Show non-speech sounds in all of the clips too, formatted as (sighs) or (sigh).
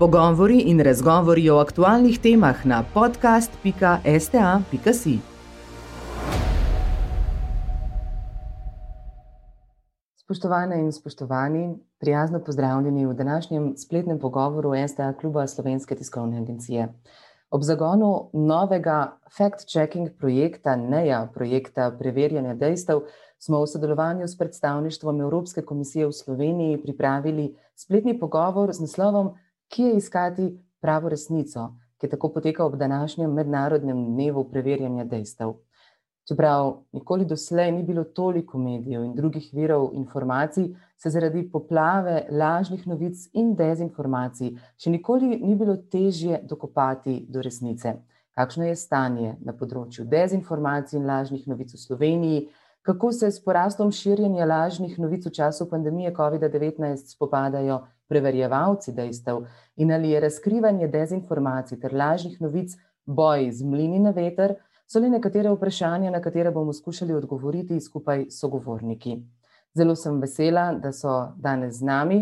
Pogovori in razgovori o aktualnih temah na podcast.sta.si. Spoštovane in spoštovani, prijazno pozdravljeni v današnjem spletnem pogovoru STA kluba Slovenske tiskovne agencije. Ob zagonu novega fact-checking projekta, NEA, projekta preverjanja dejstev, smo v sodelovanju s predstavništvom Evropske komisije v Sloveniji pripravili spletni pogovor z naslovom Kje iskati pravo resnico, ki tako poteka ob današnjem mednarodnem dnevu preverjanja dejstev. Čeprav nikoli doslej ni bilo toliko medijev in drugih virov informacij, se zaradi poplave lažnih novic in dezinformacij še nikoli ni bilo težje dokopati do resnice. Kakšno je stanje na področju dezinformacij in lažnih novic v Sloveniji, kako se s porastom širjenja lažnih novic v času pandemije COVID-19 spopadajo preverjevalci dejstev in ali je razkrivanje dezinformacij ter lažnih novic boj z mlini na veter, so le nekatere vprašanja, na katere bomo skušali odgovoriti skupaj s sogovorniki. Zelo sem vesela, da so danes z nami.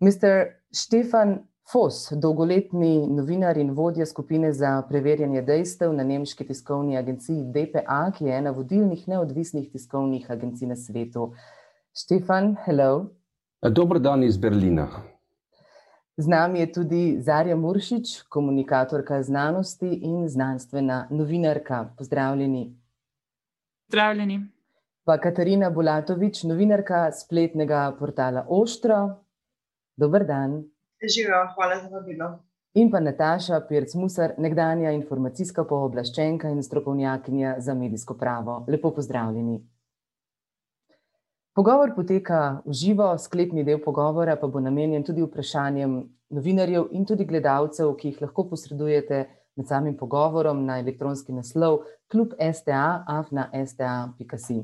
Mr. Štefan Fos, dolgoletni novinar in vodja skupine za preverjanje dejstev na nemški tiskovni agenciji DPA, ki je ena vodilnih neodvisnih tiskovnih agencij na svetu. Štefan, hello. Dobro dan iz Berlina. Z nami je tudi Zarja Muršič, komunikatorka znanosti in znanstvena novinarka. Pozdravljeni. Pozdravljeni. Pa Katarina Bulatovič, novinarka spletnega portala Oštro. Dober dan. Živijo, hvala za vabilo. In pa Nataša Pirc-Musar, nekdanja informacijska pooblaščenka in strokovnjakinja za medijsko pravo. Lepo pozdravljeni. Pogovor poteka v živo, sklepni del pogovora pa bo namenjen tudi vprašanjem novinarjev in tudi gledalcev, ki jih lahko posredujete med samim pogovorom na elektronski naslov klub STA, afna.sta.si.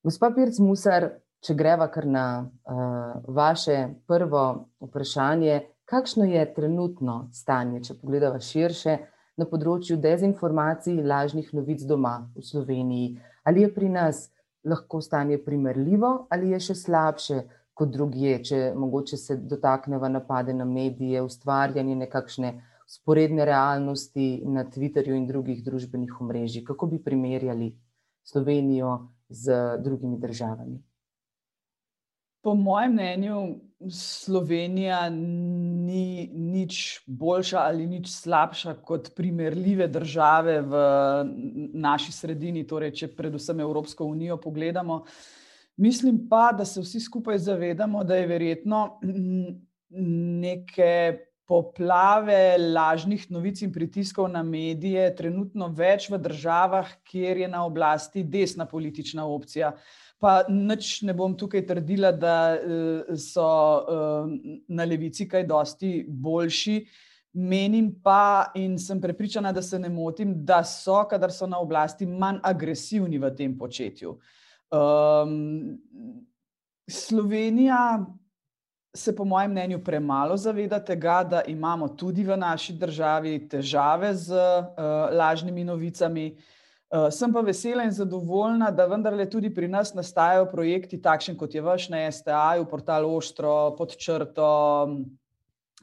Gospa Pirc-Musar, če greva kar na uh, vaše prvo vprašanje, kakšno je trenutno stanje, če pogledava širše na področju dezinformacij in lažnih novic doma v Sloveniji? Ali je pri nas lahko stanje primerljivo ali je še slabše kot drugje, če mogoče se dotakneva napade na medije, ustvarjanje nekakšne sporedne realnosti na Twitterju in drugih družbenih omrežjih? Kako bi primerjali Slovenijo z drugimi državami? Po mojem mnenju, Slovenija ni nič boljša ali nič slabša kot primerljive države v naši sredini, torej, če predvsem Evropsko unijo pogledamo. Mislim pa, da se vsi skupaj zavedamo, da je verjetno (clears throat) neke poplave lažnih novic in pritiskov na medije trenutno več v državah, kjer je na oblasti desna politična opcija. Pa nič ne bom tukaj trdila, da eh, so eh, na levici kaj dosti boljši. Menim pa in sem prepričana, da se ne motim, da so, kadar so na oblasti, manj agresivni v tem početju. Um, Slovenija se, po mojem mnenju, premalo zaveda tega, da imamo tudi v naši državi težave z uh, lažnimi novicami. Uh, sem pa vesela in zadovoljna, da vendarle tudi pri nas nastajajo projekti, takšen kot je vaš na STA, portal Oštro, pod črto,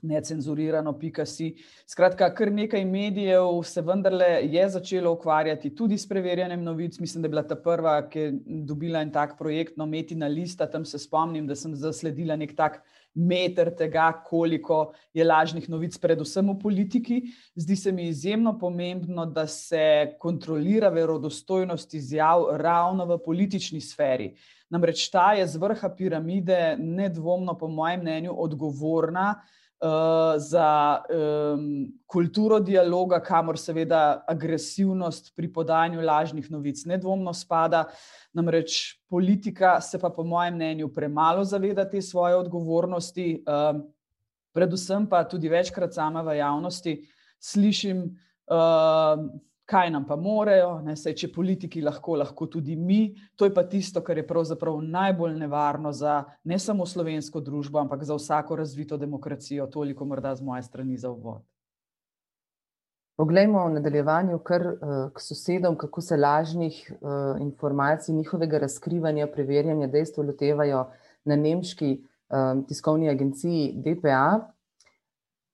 necenzurirano, pika si. Skratka, kar nekaj medijev se vendarle je začelo ukvarjati tudi s preverjanjem novic. Mislim, da je bila ta prva, ki je dobila en tak projekt, no, Metina lista, tam se spomnim, da sem zasledila nek tak meter tega, koliko je lažnih novic, predvsem v politiki. Zdi se mi izjemno pomembno, da se kontrolira verodostojnost izjav ravno v politični sferi. Namreč ta je z vrha piramide nedvomno, po mojem mnenju, odgovorna uh, za um, kulturo dialoga, kamor seveda agresivnost pri podajanju lažnih novic nedvomno spada. Namreč politika se pa, po mojem mnenju, premalo zaveda te svoje odgovornosti, uh, predvsem pa tudi večkrat sama v javnosti slišim, uh, kaj nam pa morejo, ne, saj, če politiki lahko, lahko tudi mi. To je pa tisto, kar je pravzaprav najbolj nevarno za ne samo slovensko družbo, ampak za vsako razvito demokracijo. Toliko morda z moje strani za uvod. Poglejmo v nadaljevanju kar uh, k sosedom, kako se lažnih uh, informacij, njihovega razkrivanja, preverjanja dejstev lotevajo na nemški uh, tiskovni agenciji DPA.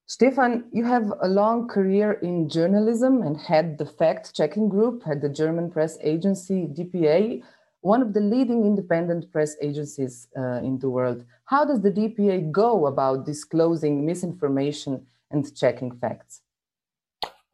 Stefan, you have a long career in journalism and had the fact checking group at the German press agency DPA, one of the leading independent press agencies uh, in the world. How does the DPA go about disclosing misinformation and checking facts?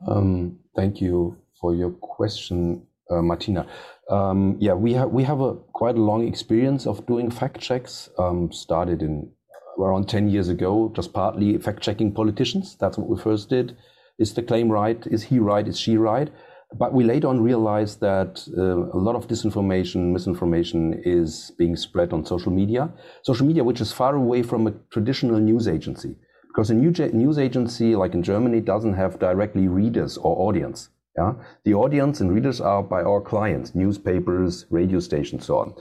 Um, thank you for your question, uh, Martina. Um, yeah, we have we have a quite a long experience of doing fact checks. Um, started in around 10 years ago, just partly fact checking politicians. That's what we first did. Is the claim right? Is he right? Is she right? But we later on realized that uh, a lot of disinformation, misinformation is being spread on social media. Social media, which is far away from a traditional news agency. Because a news agency, like in Germany, doesn't have directly readers or audience. Yeah? The audience and readers are by our clients, newspapers, radio stations, so on.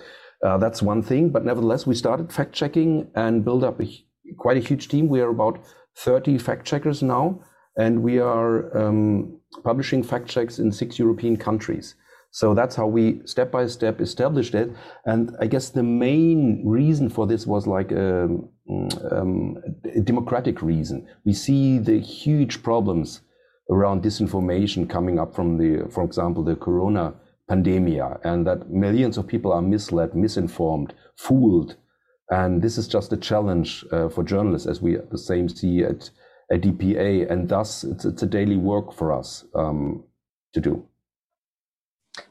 Uh, that's one thing. But nevertheless, we started fact checking and built up a, quite a huge team. We are about 30 fact checkers now, and we are um, publishing fact checks in six European countries. So that's how we step by step established it. And I guess the main reason for this was like um, um, democratic reason. We see the huge problems around disinformation coming up from the, for example, the corona pandemia, and that millions of people are misled, misinformed, fooled. And this is just a challenge uh, for journalists, as we the same see at, at DPA, and thus it's, it's a daily work for us um, to do.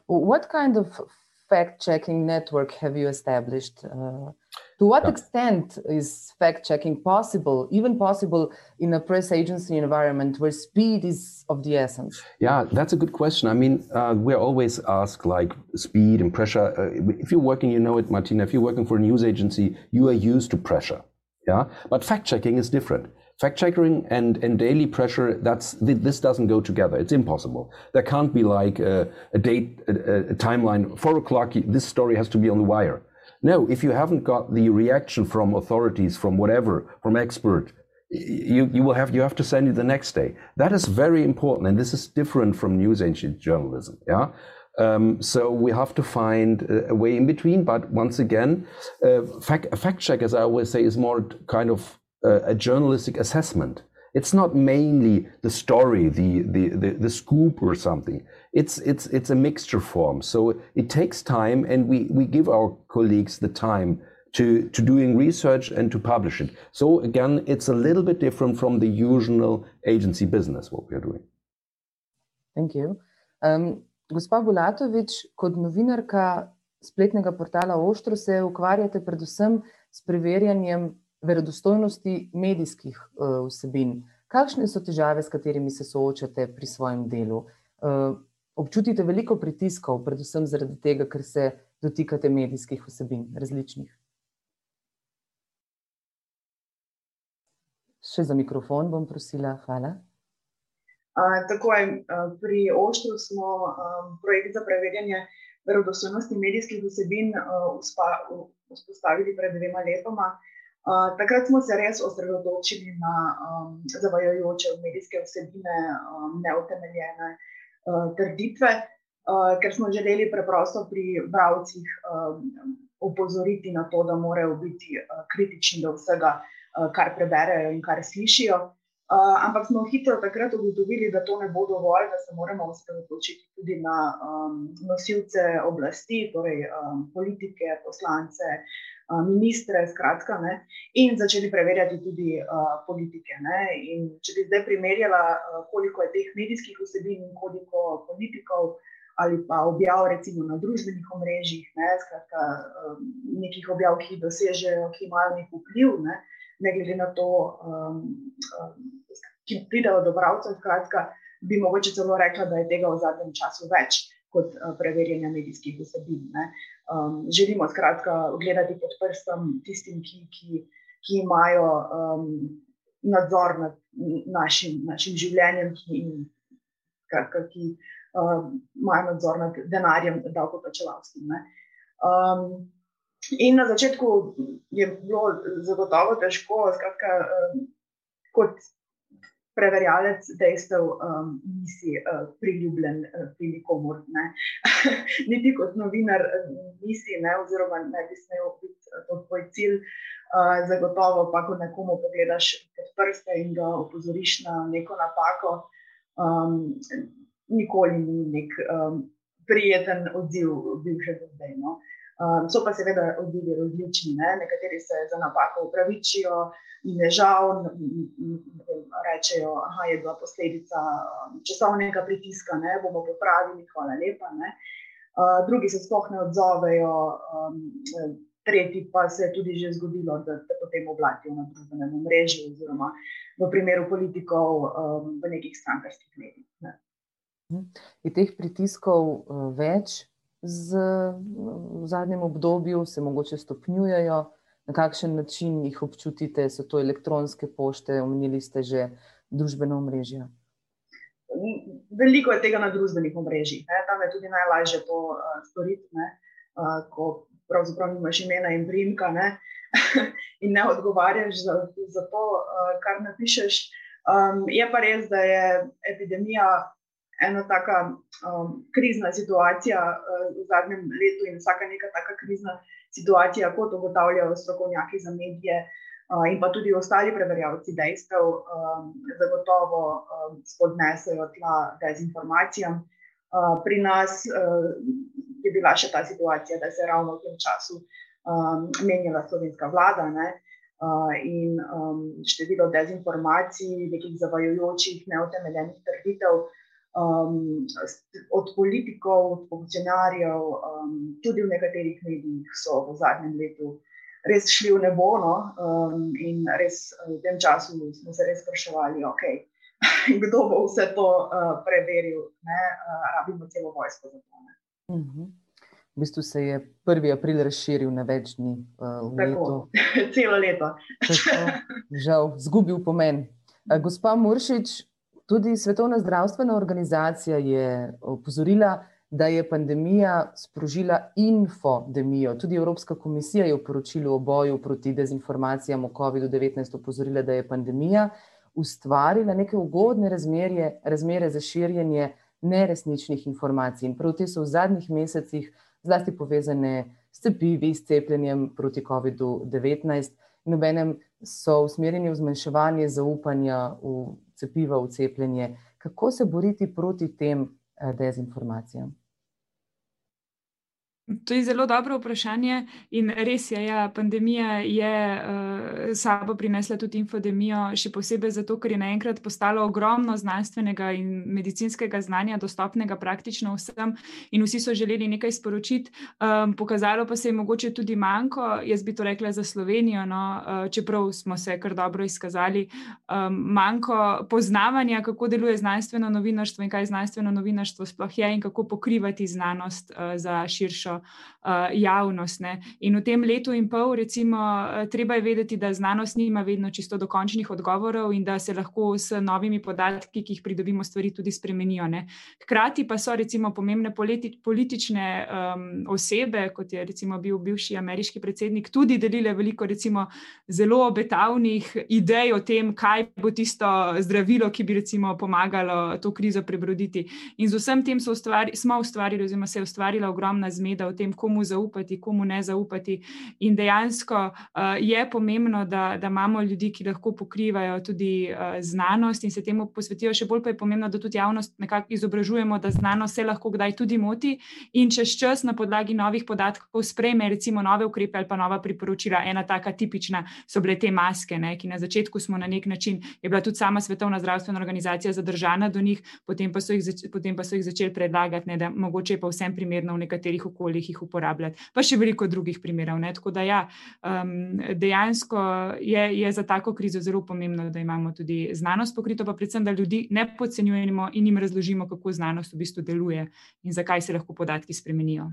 What kind of fact-checking network have you established? Uh, to what yeah. extent is fact checking possible, even possible in a press agency environment where speed is of the essence? Yeah, that's a good question. I mean, uh, we're always asked like speed and pressure. Uh, if you're working, you know it, Martina, if you're working for a news agency, you are used to pressure. Yeah, but fact checking is different. Fact checking and, and daily pressure, that's this doesn't go together. It's impossible. There can't be like a, a date, a, a timeline. Four o'clock, this story has to be on the wire no, if you haven't got the reaction from authorities, from whatever, from expert, you, you will have you have to send it the next day. That is very important, and this is different from news engine journalism. Yeah. Um, so we have to find a, way in between. But once again, uh, fact, fact check, as I always say, is more kind of a journalistic assessment. It's not mainly the story, the, the, the, the, scoop or something. It's, it's, it's a mixture form. So it takes time and we, we give our colleagues the time to, to doing research and to publish it. So again, it's a little bit different from the usual agency business, what we're doing. Thank you. Um, gospa Bulatovič, kot novinarka spletnega portala Oštro se ukvarjate predvsem s preverjanjem verodostojnosti medijskih uh, vsebin. Kakšne so težave, s katerimi se soočate pri svojem delu? Uh, občutite veliko pritiskov, predvsem zaradi tega, ker se dotikate medijskih vsebin, različnih. Še za mikrofon bom prosila, hvala. Uh, tako je, uh, pri Oštru smo um, projekt za preverjanje verodostojnosti medijskih vsebin uh, vzpostavili pred dvema letoma. Uh, takrat smo se res osredotočili na um, zavajajoče medijske vsebine, um, neutemeljene uh, trditve, uh, ker smo želeli preprosto pri bralcih um, opozoriti na to, da morajo biti uh, kritični do vsega, uh, kar preberejo in kar slišijo. Uh, ampak smo hitro takrat ugotovili, da to ne bo dovolj, da se moramo osredotočiti tudi na um, nosilce oblasti, torej um, politike, poslance, uh, ministre, skratka, ne, in začeli preverjati tudi uh, politike. Ne, če bi zdaj primerjala, uh, koliko je teh medijskih vsebin in koliko politikov. Ali pa objav, recimo na družbenih omrežjih, ne, skratka, um, nekih objav, ki dosežejo, ki imajo nek vpliv, ne, ne glede na to, um, um, ki pridejo do bralcev. Skratka, bi mogoče celo rekla, da je tega v zadnjem času več kot uh, preverjanja medijskih vsebin. Um, želimo skratka gledati pod prstom tistim, ki, ki, ki imajo um, nadzor nad našim, našim življenjem, ki, skratka, ki um, imajo nadzor nad denarjem, davkoplačevalskim. Um, in na začetku je bilo zagotovo težko, skratka, um, kot preverjalec dejstev, um, nisi uh, priljubljen uh, pri nikomor. Ne. (laughs) Niti kot novinar uh, nisi, ne, oziroma ne bi smel biti uh, to tvoj cilj. zagotovo pa, ko nekomu pogledaš pod prste in ga opozoriš na neko napako, um, nikoli ni nek um, prijeten odziv, bil še do zdaj. No. Um, so pa seveda odzivi različni. Ne? Nekateri se za napako upravičijo in je žal, rečejo, da je bila posledica časovnega pritiska, ne bomo popravili, hvala lepa. Uh, drugi se sploh ne odzovejo. Um, tretji pa se je tudi že zgodilo, da te potem oblatijo na družbenem mreži, oziroma v primeru politikov um, v nekih strankarskih medijih. Ne. Je teh pritiskov uh, več z, v zadnjem obdobju, se mogoče stopnjujejo, na kakšen način jih občutite, so to elektronske pošte, omenili ste že družbeno mrežje. Veliko je tega na družbenih mrežah, tam je tudi najlažje to uh, storiti. Uh, ko pravzaprav nimaš imena in primka, ne? (laughs) in ne odgovarjaš za, za to, uh, kar napišeš. Um, je pa res, da je epidemija ena taka um, krizna situacija uh, v zadnjem letu in vsaka neka taka krizna situacija, kot ugotavljajo strokovnjaki za medije. Uh, in pa tudi ostali preverjalci dejstev, um, zagotovo um, spodnesajo tla dezinformacijam. Uh, pri nas uh, je bila še ta situacija, da se je ravno v tem času um, menjala slovenska vlada ne, uh, in um, število dezinformacij, nekih zavajojočih, neutemeljenih trditev um, od politikov, od funkcionarjev, um, tudi v nekaterih medijih so v zadnjem letu. Res šli v nebo, no? um, in res v tem času smo se res spraševali, okay, (laughs) kdo bo vse to uh, preveril. Ne? Uh, rabimo celo vojsko za to. Ne? Mhm. V bistvu se je 1. april razširil na več dni uh, v letu. (laughs) Celo leto. Žal, zgubil pomen. Uh, gospa Muršič, tudi Svetovna zdravstvena organizacija je opozorila, da je pandemija sprožila infodemijo. Tudi Evropska komisija je v poročilu o boju proti dezinformacijam o COVID-19 opozorila, da je pandemija ustvarila neke ugodne razmerje, razmere za širjenje neresničnih informacij. In prav te so v zadnjih mesecih zlasti povezane s cepivi, s cepljenjem proti COVID-19, in obenem so usmerjeni v zmanjševanje zaupanja v cepiva, v cepljenje. Kako se boriti proti tem eh, dezinformacijam? To je zelo dobro vprašanje in res je, ja, pandemija je uh, sabo prinesla tudi infodemijo, še posebej zato, ker je naenkrat postalo ogromno znanstvenega in medicinskega znanja dostopnega praktično vsem in vsi so želeli nekaj sporočiti. Um, pokazalo pa se je mogoče tudi manjko, jaz bi to rekla za Slovenijo, no, uh, čeprav smo se kar dobro izkazali, um, manjko poznavanja, kako deluje znanstveno novinarstvo in kaj znanstveno novinarstvo sploh je in kako pokrivati znanost uh, za širšo uh, javnost. Ne. In v tem letu in pol, recimo, uh, treba je vedeti, da znanost nima vedno čisto dokončnih odgovorov in da se lahko s novimi podatki, ki jih pridobimo, stvari tudi spremenijo. Ne. Hkrati pa so recimo pomembne politi politične um, osebe, kot je recimo bil bivši ameriški predsednik, tudi delile veliko recimo zelo obetavnih idej o tem, kaj bo tisto zdravilo, ki bi recimo pomagalo to krizo prebroditi. In z vsem tem ustvari, smo ustvarili, oziroma se je ustvarila ogromna zmeda o tem, komu zaupati, komu ne zaupati. In dejansko uh, je pomembno, da, da imamo ljudi, ki lahko pokrivajo tudi uh, znanost in se temu posvetijo. Še bolj pa je pomembno, da tudi javnost nekako izobražujemo, da znanost se lahko kdaj tudi moti in čez čas na podlagi novih podatkov sprejme recimo nove ukrepe ali pa nova priporočila. Ena taka tipična so bile te maske, ne, ki na začetku smo na nek način, je bila tudi sama Svetovna zdravstvena organizacija zadržana do njih, potem pa so jih, potem pa so jih začeli predlagati, ne, da mogoče je pa vsem primerno v nekaterih okoljih okoljih jih uporabljati, pa še veliko drugih primerov. Ne? Tako da ja, um, dejansko je, je za tako krizo zelo pomembno, da imamo tudi znanost pokrito, pa predvsem, da ljudi ne podcenjujemo in jim razložimo, kako znanost v bistvu deluje in zakaj se lahko podatki spremenijo.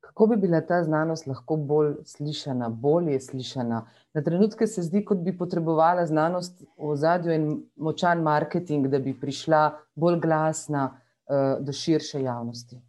Kako bi bila ta znanost lahko bolj slišana, bolje slišana? Na trenutke se zdi, kot bi potrebovala znanost v zadju in močan marketing, da bi prišla bolj glasna uh, do širše javnosti.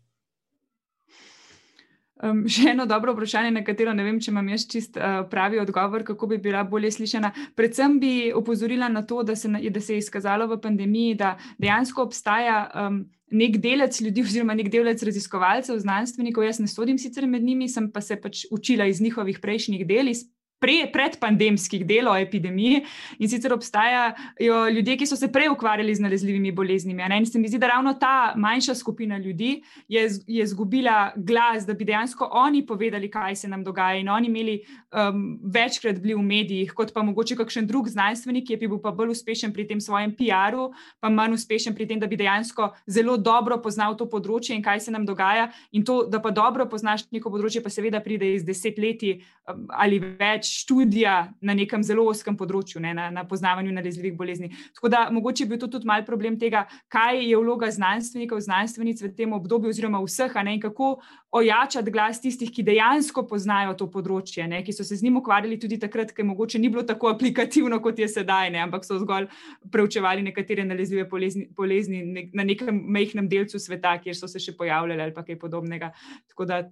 Um, še eno dobro vprašanje, na katero ne vem, če imam jaz čist uh, pravi odgovor, kako bi bila bolje slišana. Predvsem bi opozorila na to, da se, da se je izkazalo v pandemiji, da dejansko obstaja. Um, Nek delec ljudi, oziroma nek delec raziskovalcev, znanstvenikov, jaz ne sodim sicer med njimi, sem pa se pač učila iz njihovih prejšnjih del, iz pre, predpandemskih del o epidemiji. In sicer obstajajo ljudje, ki so se prej ukvarjali z nalezljivimi boleznimi. In se mi zdi, da ravno ta manjša skupina ljudi je, je izgubila glas, da bi dejansko oni povedali, kaj se nam dogaja. In oni imeli um, večkrat bili v medijih, kot pa mogoče kakšen drug znanstvenik, ki je bil pa bolj uspešen pri tem svojem PR-u, pa manj uspešen pri tem, da bi dejansko zelo dobro poznal to področje in kaj se nam dogaja. In to, da pa dobro poznaš neko področje, pa seveda pride iz desetletij um, ali več študija na nekem zelo oskem področju, ne, na, na poznavanju nalezljivih bolezni. Tako da mogoče je bil to tudi mal problem tega, kaj je vloga znanstvenikov, znanstvenic v tem obdobju, oziroma vseh, ne, in kako ojačati glas tistih, ki dejansko poznajo to področje, ne, ki so se z njim ukvarjali tudi takrat, ker mogoče ni bilo tako aplikativno, kot je sedaj, ne, ampak so zgolj preučevali nekatere nalezljive bolezni, bolezni na nekem mehkem delcu sveta, kjer so se še pojavljali ali kaj podobnega. Tako da.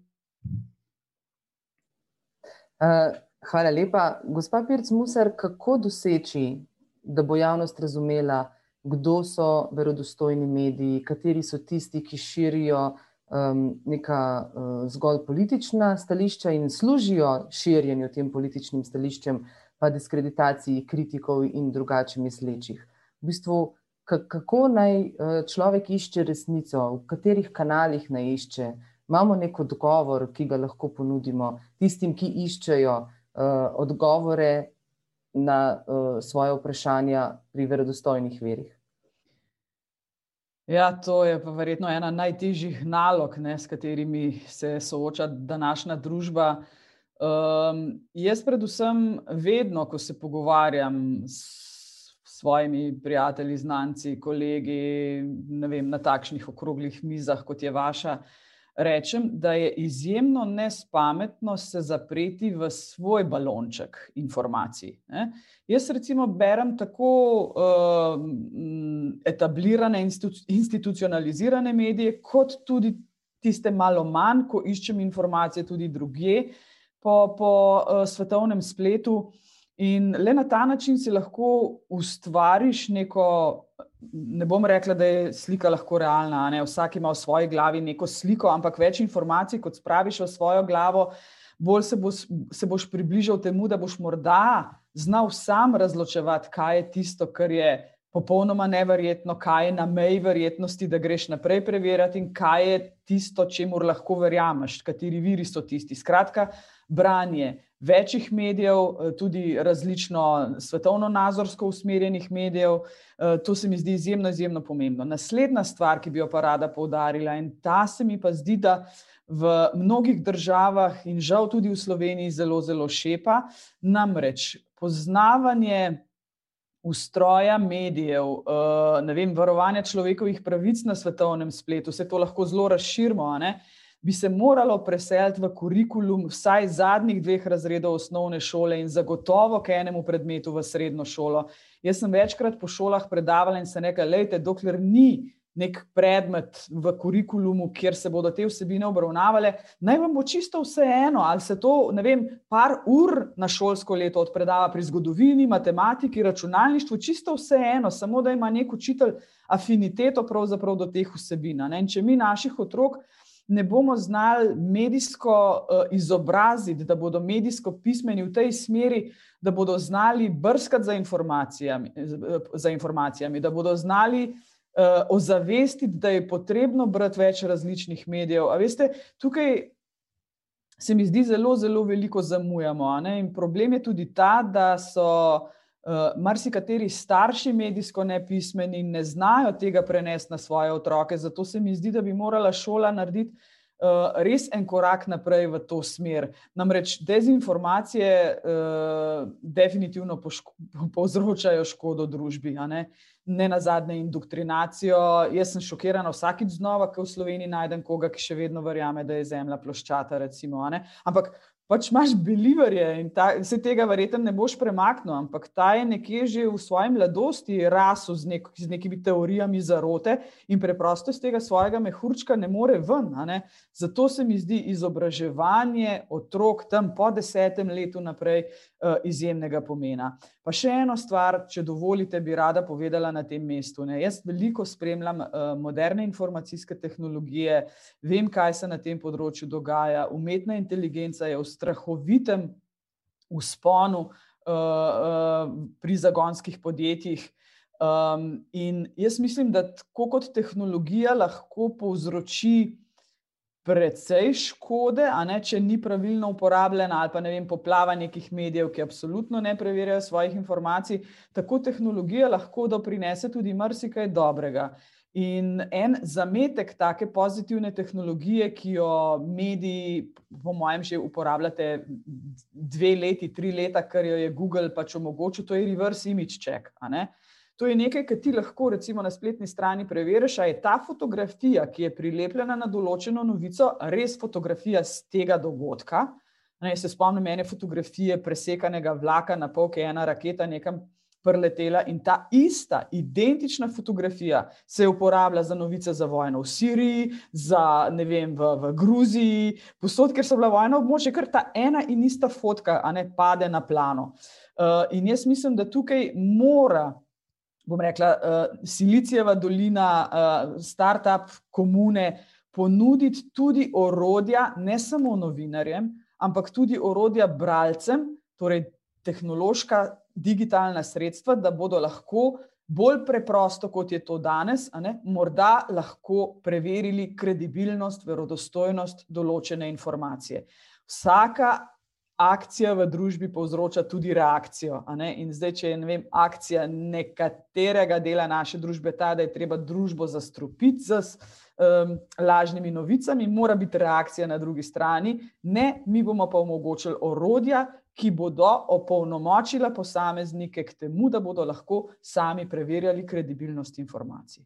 Uh, Hvala lepa. Gospa Pirc Musar, kako doseči, da bo javnost razumela, kdo so verodostojni mediji, kateri so tisti, ki širijo um, neka uh, zgolj politična stališča in služijo širjenju tem političnim stališčem, pa diskreditaciji kritikov in drugače mislečih. V bistvu, kako naj uh, človek išče resnico, v katerih kanalih naj išče. Imamo nek odgovor, ki ga lahko ponudimo tistim, ki iščejo odgovore na uh, svoje vprašanja pri verodostojnih verjih. Ja, to je pa verjetno ena najtežjih nalog, ne, s katerimi se sooča današnja družba. Um, jaz, predvsem, vedno, ko se pogovarjam s svojimi prijatelji, znanci, kolegi, vem, na takšnih okroglih mizah, kot je vaša, uh, rečem, da je izjemno nespametno se zapreti v svoj balonček informacij. Ne? Jaz, recimo, berem tako uh, etablirane, institucionalizirane medije, kot tudi tiste malo manj, ko iščem informacije tudi druge po, po uh, svetovnem spletu. In le na ta način si lahko ustvariš neko ne bom rekla, da je slika lahko realna. Ne? Vsak ima v svoji glavi neko sliko, ampak več informacij, kot spraviš v svojo glavo, bolj se, bo, se boš približal temu, da boš morda znal sam razločevati, kaj je tisto, kar je popolnoma neverjetno, kaj je na meji verjetnosti, da greš naprej preverjati in kaj je tisto, čemu lahko verjameš, kateri viri so tisti. Skratka, branje večjih medijev, eh, tudi različno svetovno-nazorsko usmerjenih medijev. Eh, to se mi zdi izjemno, izjemno pomembno. Naslednja stvar, ki bi jo pa rada poudarila, in ta se mi pa zdi, da v mnogih državah in žal tudi v Sloveniji zelo, zelo šepa, namreč poznavanje. Ustroja medijev, eh, ne vem, varovanja človekovih pravic na svetovnem spletu, vse to lahko zelo razširimo bi se moralo preseliti v kurikulum vsaj zadnjih dveh razredov osnovne šole in zagotovo k enemu predmetu v srednjo šolo. Jaz sem večkrat po šolah predavala in se nekaj, lejte, dokler ni nek predmet v kurikulumu, kjer se bodo te vsebine obravnavale, naj vam bo čisto vseeno, ali se to, ne vem, par ur na šolsko leto odpredava pri zgodovini, matematiki, računalništvu, čisto vseeno, samo da ima nek učitelj afiniteto do teh vsebin. In če mi naših otrok ne bomo znali medijsko uh, izobraziti, da bodo medijsko pismeni v tej smeri, da bodo znali brskati za informacijami, za informacijami da bodo znali uh, ozavestiti, da je potrebno brati več različnih medijev. A veste, tukaj se mi zdi zelo, zelo veliko zamujamo. In problem je tudi ta, da so. Uh, marsikateri starši medijsko nepismeni ne znajo tega prenesti na svoje otroke, zato se mi zdi, da bi morala šola narediti uh, res en korak naprej v to smer. Namreč dezinformacije uh, definitivno poško povzročajo škodo družbi, ne? ne na zadnje indoktrinacijo. Jaz sem šokirana vsakič znova, ko v Sloveniji najdem koga, ki še vedno verjame, da je zemlja ploščata. Recimo, Ampak pač imaš beliverje in ta, vse tega verjetno ne boš premaknil, ampak ta je nekje že v svoji mladosti rasel z, nek, z nekimi teorijami zarote in preprosto iz tega svojega mehurčka ne more ven. Ne? Zato se mi zdi izobraževanje otrok tam po desetem letu naprej uh, izjemnega pomena. Pa še eno stvar, če dovolite, bi rada povedala na tem mestu. Ne. Jaz veliko spremljam uh, moderne informacijske tehnologije, vem, kaj se na tem področju dogaja. Umetna inteligenca je v strahovitem usponu pri zagonskih podjetjih. Um, in jaz mislim, da tako kot tehnologija lahko povzroči precej škode, a ne če ni pravilno uporabljena, ali pa ne vem, poplava nekih medijev, ki absolutno ne preverjajo svojih informacij, tako tehnologija lahko doprinese tudi marsikaj dobrega. In en zametek take pozitivne tehnologije, ki jo mediji, po mojem, že uporabljate dve leti, tri leta, kar jo je Google pač omogočil, to je reverse image check. To je nekaj, kar ti lahko recimo na spletni strani preveriš, ali je ta fotografija, ki je prilepljena na določeno novico, res fotografija z tega dogodka. Ne, se spomnim ene fotografije presekanega vlaka na pol, ki je ena raketa nekam preletela in ta ista, identična fotografija se uporablja za novice za vojno v Siriji, za ne vem, v, v Gruziji, posod, ker so bila vojna območja, ker ta ena in ista fotka, a ne pade na plano. Uh, in jaz mislim, da tukaj mora bom rekla, uh, Silicijeva dolina, uh, start-up komune, ponuditi tudi orodja, ne samo novinarjem, ampak tudi orodja bralcem, torej tehnološka, digitalna sredstva, da bodo lahko bolj preprosto, kot je to danes, ne, morda lahko preverili kredibilnost, verodostojnost določene informacije. Vsaka akcija v družbi povzroča tudi reakcijo. In zdaj, če je ne vem, akcija nekaterega dela naše družbe ta, da je treba družbo zastrupiti z um, lažnimi novicami, mora biti reakcija na drugi strani. Ne, mi bomo pa omogočili orodja, ki bodo opolnomočila posameznike k temu, da bodo lahko sami preverjali kredibilnost informacij.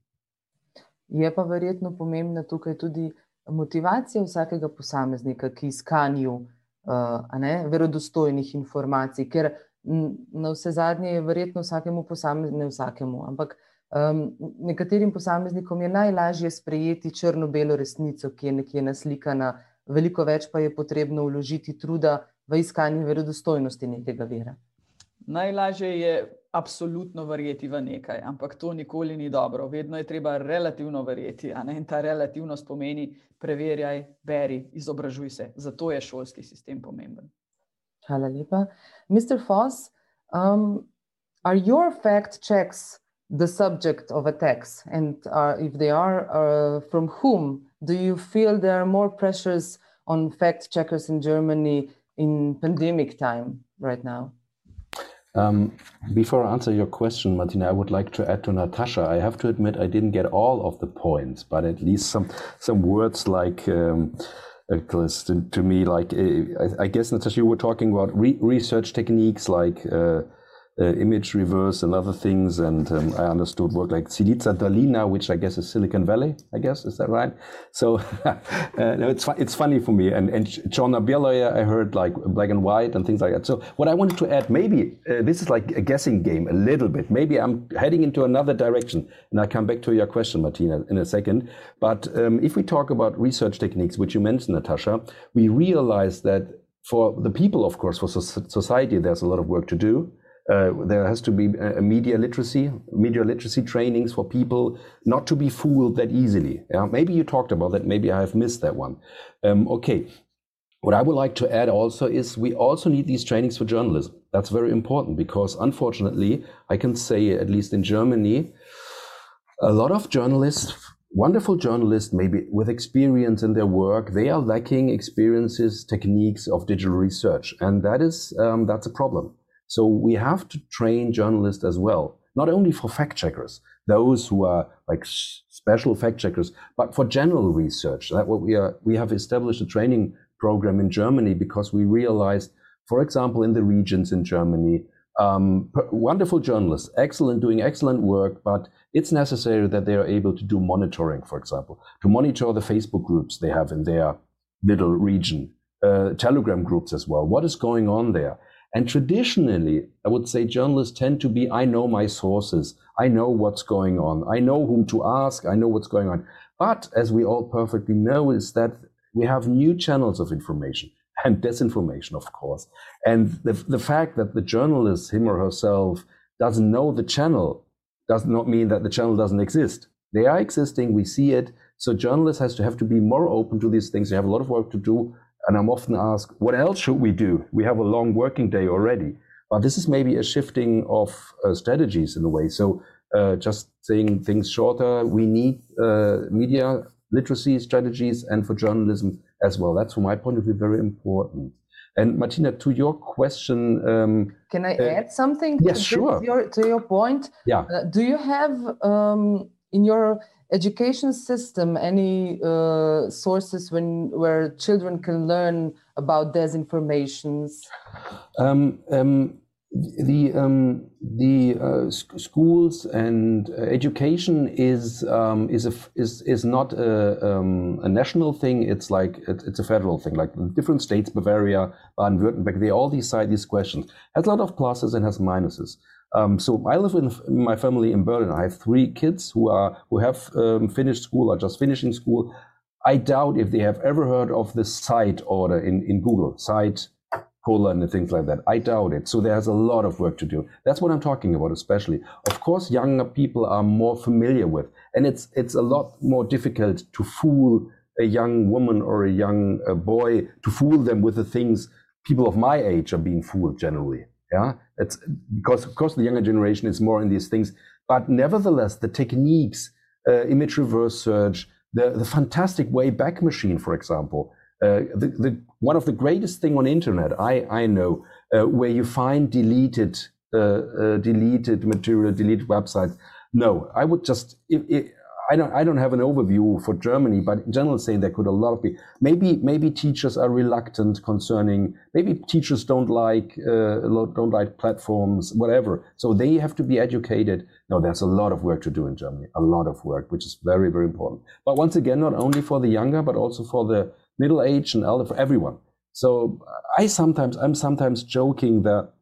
Je pa verjetno pomembna tukaj tudi motivacija vsakega posameznika, ki iskanju uh, ne, verodostojnih informacij, ker na vse zadnje je verjetno vsakemu posamezniku, ne vsakemu, ampak um, nekaterim posameznikom je najlažje sprejeti črno-belo resnico, ki je nekje naslikana, veliko več pa je potrebno vložiti truda v iskanju verodostojnosti nekega vira. Najlažje je absolutno verjeti v nekaj, ampak to nikoli ni dobro. Vedno je treba relativno verjeti. In ta relativnost pomeni, preverjaj, beri, izobražuj se. Zato je šolski sistem pomemben. Hvala lepa. Mr. Foss, um, are your fact checks the subject of attacks? And uh, if they are, uh, from whom do you feel there are more pressures on fact checkers in Germany in pandemic time right now? Um, before I answer your question, Martina, I would like to add to Natasha. I have to admit I didn't get all of the points, but at least some some words like. Um, uh, to me, like uh, I guess Natasha, you were talking about re research techniques like uh, uh, image reverse and other things. And um, I understood work like Silica Dolina, which I guess is Silicon Valley. I guess is that right? So (laughs) uh, no, it's it's funny for me. And and John Bieloya, I heard like black and white and things like that. So what I wanted to add, maybe uh, this is like a guessing game a little bit. Maybe I'm heading into another direction, and I come back to your question, Martina, in a second. But um, if we talk about research techniques, which you mentioned, Natasha, we realize that for the people, of course, for society, there's a lot of work to do. Uh, there has to be media literacy, media literacy trainings for people not to be fooled that easily. Yeah? Maybe you talked about that. Maybe I have missed that one. Um, okay. What I would like to add also is we also need these trainings for journalism. That's very important because unfortunately, I can say, at least in Germany, a lot of journalists, wonderful journalists, maybe with experience in their work, they are lacking experiences, techniques of digital research. And that is, um, that's a problem. So we have to train journalists as well, not only for fact checkers, those who are like special fact checkers, but for general research. That what we are, we have established a training program in Germany because we realized, for example, in the regions in Germany, um, wonderful journalists, excellent, doing excellent work, but it's necessary that they are able to do monitoring, for example, to monitor the Facebook groups they have in their little region, uh, Telegram groups as well. What is going on there? And traditionally, I would say journalists tend to be I know my sources, I know what's going on, I know whom to ask, I know what's going on. But as we all perfectly know, is that we have new channels of information (laughs) and disinformation, of course. And the, the fact that the journalist, him or herself, doesn't know the channel does not mean that the channel doesn't exist. They are existing, we see it. So journalists has to have to be more open to these things. They have a lot of work to do And I'm often asked, what else should we do? We have a long working day already. But this is maybe a shifting of uh, strategies in a way. So uh, just saying things shorter, we need uh, media literacy strategies and for journalism as well. That's from my point of view very important. And Martina, to your question, um, can I uh, add something? Yes, to sure. Your, to your point, yeah. Uh, do you have um, in your education system any uh, sources when where children can learn about disinformations? Um, um, the um, the uh, schools and education is um, is a, is is not a, um, a national thing. It's like it, it's a federal thing. Like different states, Bavaria, Baden-Württemberg, they all decide these questions. Has a lot of pluses and has minuses. Um, so I live with my family in Berlin. I have three kids who are who have um, finished school or just finishing school. I doubt if they have ever heard of the site order in, in Google, site colon and things like that. I doubt it. So there's a lot of work to do. That's what I'm talking about, especially. Of course, younger people are more familiar with, and it's it's a lot more difficult to fool a young woman or a young uh, boy to fool them with the things people of my age are being fooled generally. Yeah, it's because of course the younger generation is more in these things, but nevertheless the techniques, uh, image reverse search, the the fantastic Wayback Machine, for example, uh, the, the, one of the greatest thing on internet I, I know uh, where you find deleted uh, uh deleted material, deleted websites. No, I would just if, if, I don't I don't have an overview for Germany, but in general, saying there could a lot of be maybe maybe teachers are reluctant concerning maybe teachers don't like uh, don't like platforms whatever, so they have to be educated. No, there's a lot of work to do in Germany, a lot of work, which is very very important. But once again, not only for the younger, but also for the middle age and elder for everyone. So I sometimes I'm sometimes joking that,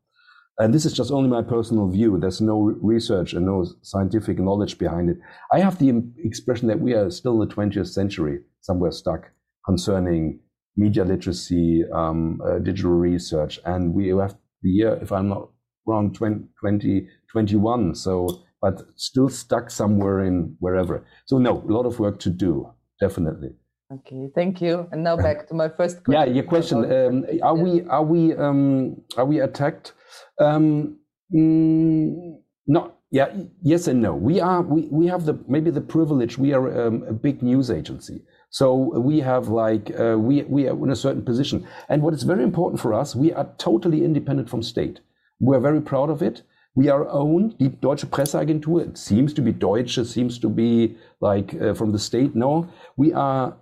and this is just only my personal view. There's no research and no scientific knowledge behind it. I have the expression that we are still in the 20th century, somewhere stuck concerning media literacy, um, uh, digital research, and we have the year, if I'm not wrong, 2021. So, but still stuck somewhere in wherever. So no, a lot of work to do, definitely. Okay, thank you. And now back to my first (laughs) question. Yeah, your question: um, Are we are we um, are we attacked? Um, mm, no. Yeah. Yes and no. We are. We we have the maybe the privilege. We are um, a big news agency, so we have like uh, we we are in a certain position. And what is very important for us, we are totally independent from state. We are very proud of it. We are owned. Die Deutsche Presseagentur. It seems to be Deutsche. Seems to be like uh, from the state. No, we are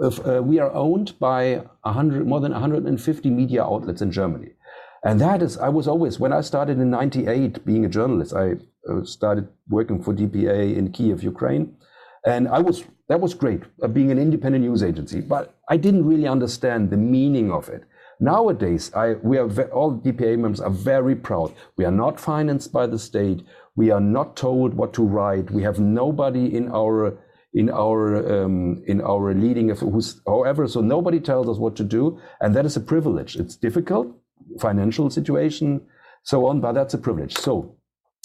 uh, we are owned by 100, more than 150 media outlets in Germany. And that is, I was always, when I started in 98 being a journalist, I uh, started working for DPA in Kiev, Ukraine. And I was, that was great, uh, being an independent news agency, but I didn't really understand the meaning of it. Nowadays, I, we are all DPA members are very proud. We are not financed by the state. We are not told what to write. We have nobody in our in our um, in our leading who's however so nobody tells us what to do and that is a privilege it's difficult financial situation so on but that's a privilege so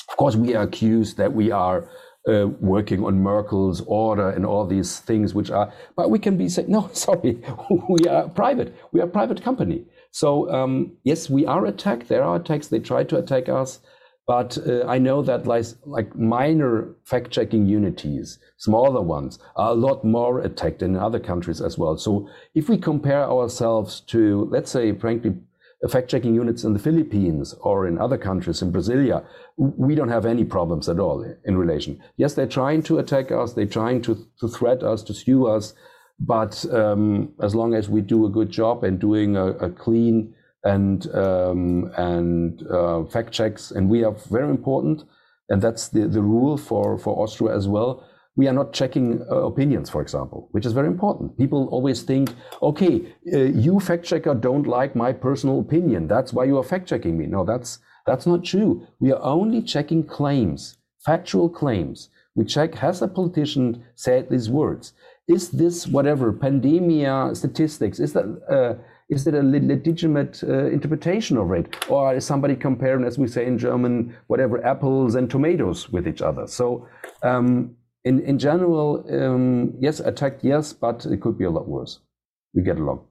of course we are accused that we are uh, working on Merkel's order and all these things which are but we can be saying no (laughs) sorry we are private we are a private company so um, yes we are attacked there are attacks they try to attack us but uh, I know that like, like minor fact checking unities, smaller ones, are a lot more attacked in other countries as well. So if we compare ourselves to, let's say, frankly, fact checking units in the Philippines or in other countries, in Brasilia, we don't have any problems at all in relation. Yes, they're trying to attack us, they're trying to, to threat us, to sue us. But um, as long as we do a good job and doing a, a clean and um, and uh, fact checks, and we are very important, and that's the, the rule for, for Austria as well. We are not checking uh, opinions, for example, which is very important. People always think, okay, uh, you fact checker don't like my personal opinion. That's why you are fact checking me. No, that's that's not true. We are only checking claims, factual claims. We check has a politician said these words? Is this whatever pandemia statistics? Is that uh, is that a legitimate uh, interpretation of it? Or is somebody comparing, as we say in German, whatever, apples and tomatoes with each other? So, um, in, in general, um, yes, attacked, yes, but it could be a lot worse. We get along.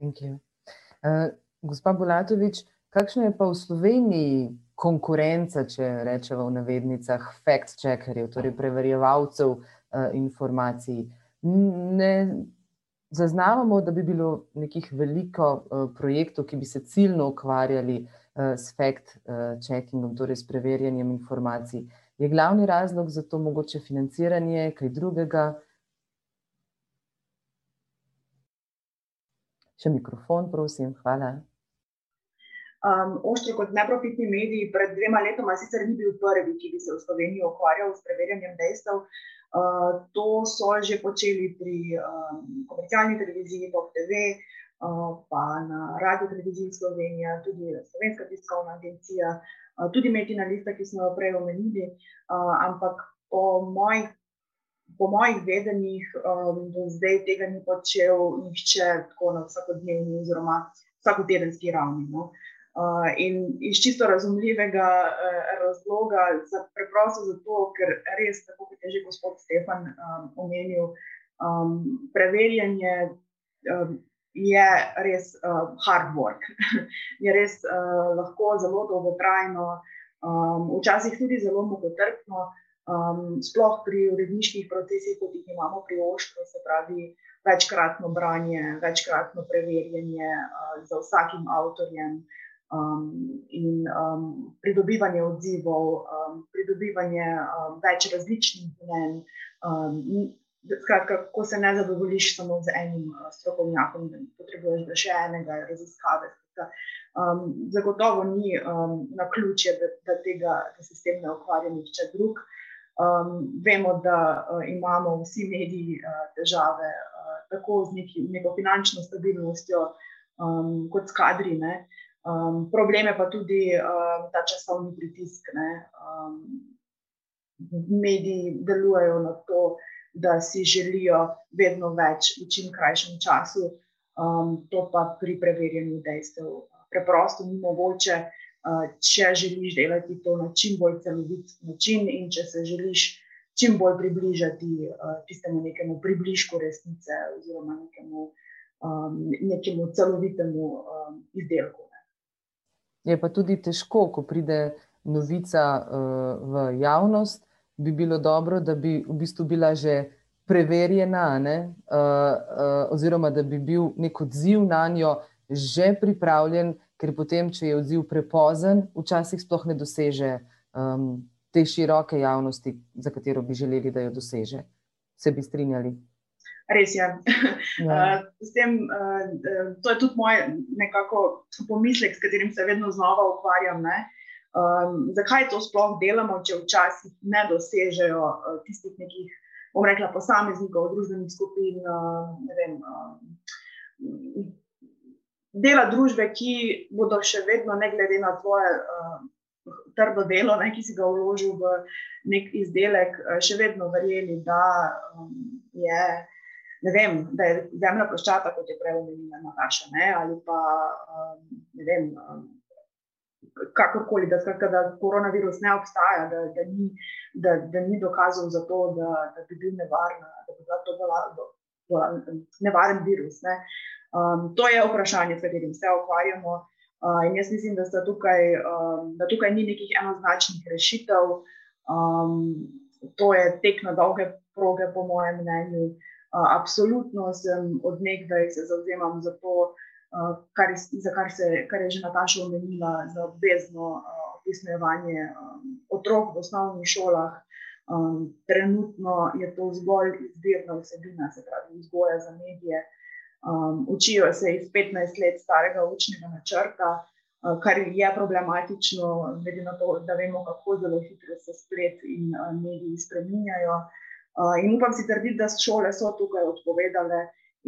Uh, gospa Bulatovič, kakšna je pa v Sloveniji konkurenca, če rečemo v navednicah, fact-checkerjev, torej preverjevalcev uh, informacij? Ne zaznavamo, da bi bilo nekih veliko uh, projektov, ki bi se ciljno ukvarjali uh, s fact-checkingom, uh, torej s preverjanjem informacij. Je glavni razlog za to mogoče financiranje, kaj drugega? Še mikrofon, prosim, hvala. Um, Oštro kot neprofitni medij pred dvema letoma sicer ni bil prvi, ki bi se v Sloveniji ukvarjal s preverjanjem dejstev. Uh, to so že počeli pri um, komercialni televiziji, POP TV, uh, pa na Radio Televiziji Slovenija, tudi Slovenska tiskovna agencija, uh, tudi Metina Lista, ki smo jo prej omenili. Uh, ampak po mojih po mojih vedenjih um, do zdaj tega ni počel nihče tako na vsakodnevni oziroma vsakotedenski ravni. No. Uh, in iz čisto razumljivega uh, razloga, za, preprosto zato, ker res, tako kot je že gospod Stefan um, omenil, um, preverjanje um, je res uh, hard work, (laughs) je res uh, lahko zelo dolgotrajno, um, včasih tudi zelo mukotrpno. Um, sploh pri uredniških procesih, kot jih imamo pri Oštru, se pravi večkratno branje, večkratno preverjanje uh, za vsakim avtorjem um, in um, pridobivanje odzivov, um, pridobivanje um, več različnih mnen. Um, skratka, ko se ne zadovoljiš samo z enim uh, strokovnjakom, potrebuješ še enega raziskave. Um, zagotovo ni um, na ključe, da, da, tega, da se s tem ne ukvarja nihče drug. Um, vemo, da uh, imamo vsi mediji uh, težave, uh, tako z neki, neko finančno stabilnostjo, um, kot s kadri. Um, probleme pa tudi um, ta časovni pritisk. Um, mediji delujejo na to, da si želijo vedno več v čim krajšem času, um, to pa pri preverjanju dejstev preprosto ni mogoče če želiš delati to na čim bolj celovit način in če se želiš čim bolj približati tistemu nekemu približku resnice oziroma nekemu, nekemu celovitemu izdelku. Je pa tudi težko, ko pride novica v javnost, bi bilo dobro, da bi v bistvu bila že preverjena, ne? oziroma da bi bil nek odziv na njo že pripravljen, ker potem, če je odziv prepozen, včasih sploh ne doseže um, te široke javnosti, za katero bi želeli, da jo doseže. Se bi strinjali? Res je. Ja. (laughs) Uh, tem, uh, to je tudi moj nekako pomislek, s katerim se vedno znova ukvarjam. Um, zakaj to sploh delamo, če včasih ne dosežejo uh, tistih nekih, bom rekla, posameznikov, družbenih skupin, uh, ne vem. Uh, dela družbe, ki bodo še vedno, ne glede na tvoje uh, trdo delo, ne, ki si ga vložil v nek izdelek, uh, še vedno verjeli, da um, je. Ne vem, da je zemlja ploščata, kot je prej omenila Nataša, ali pa um, ne vem, um, kakorkoli, da, skratka, da koronavirus ne obstaja, da, da, ni, da, da ni dokazov za to, da, da bi bil nevaren, da bi bil to nevaren, nevaren virus. Ne. Um, to je vprašanje, s katerim se ukvarjamo. Uh, in jaz mislim, da, tukaj, um, da tukaj ni nekih enoznačnih rešitev. Um, to je tek na dolge proge, po mojem mnenju. Uh, absolutno sem od nekdaj se zauzemam za to, kar, je, za kar, se, kar je že Nataša omenila, za obvezno uh, opismenjevanje um, otrok v osnovnih šolah. Um, trenutno je to zgolj izbirna vsebina, se pravi, vzgoja za medije. Um, učijo se iz 15 let starega učnega načrta, uh, kar je problematično, glede na to, da vemo, kako zelo hitro se splet in uh, mediji spremenjajo. Uh, in upam si trditi, da šole so tukaj odpovedale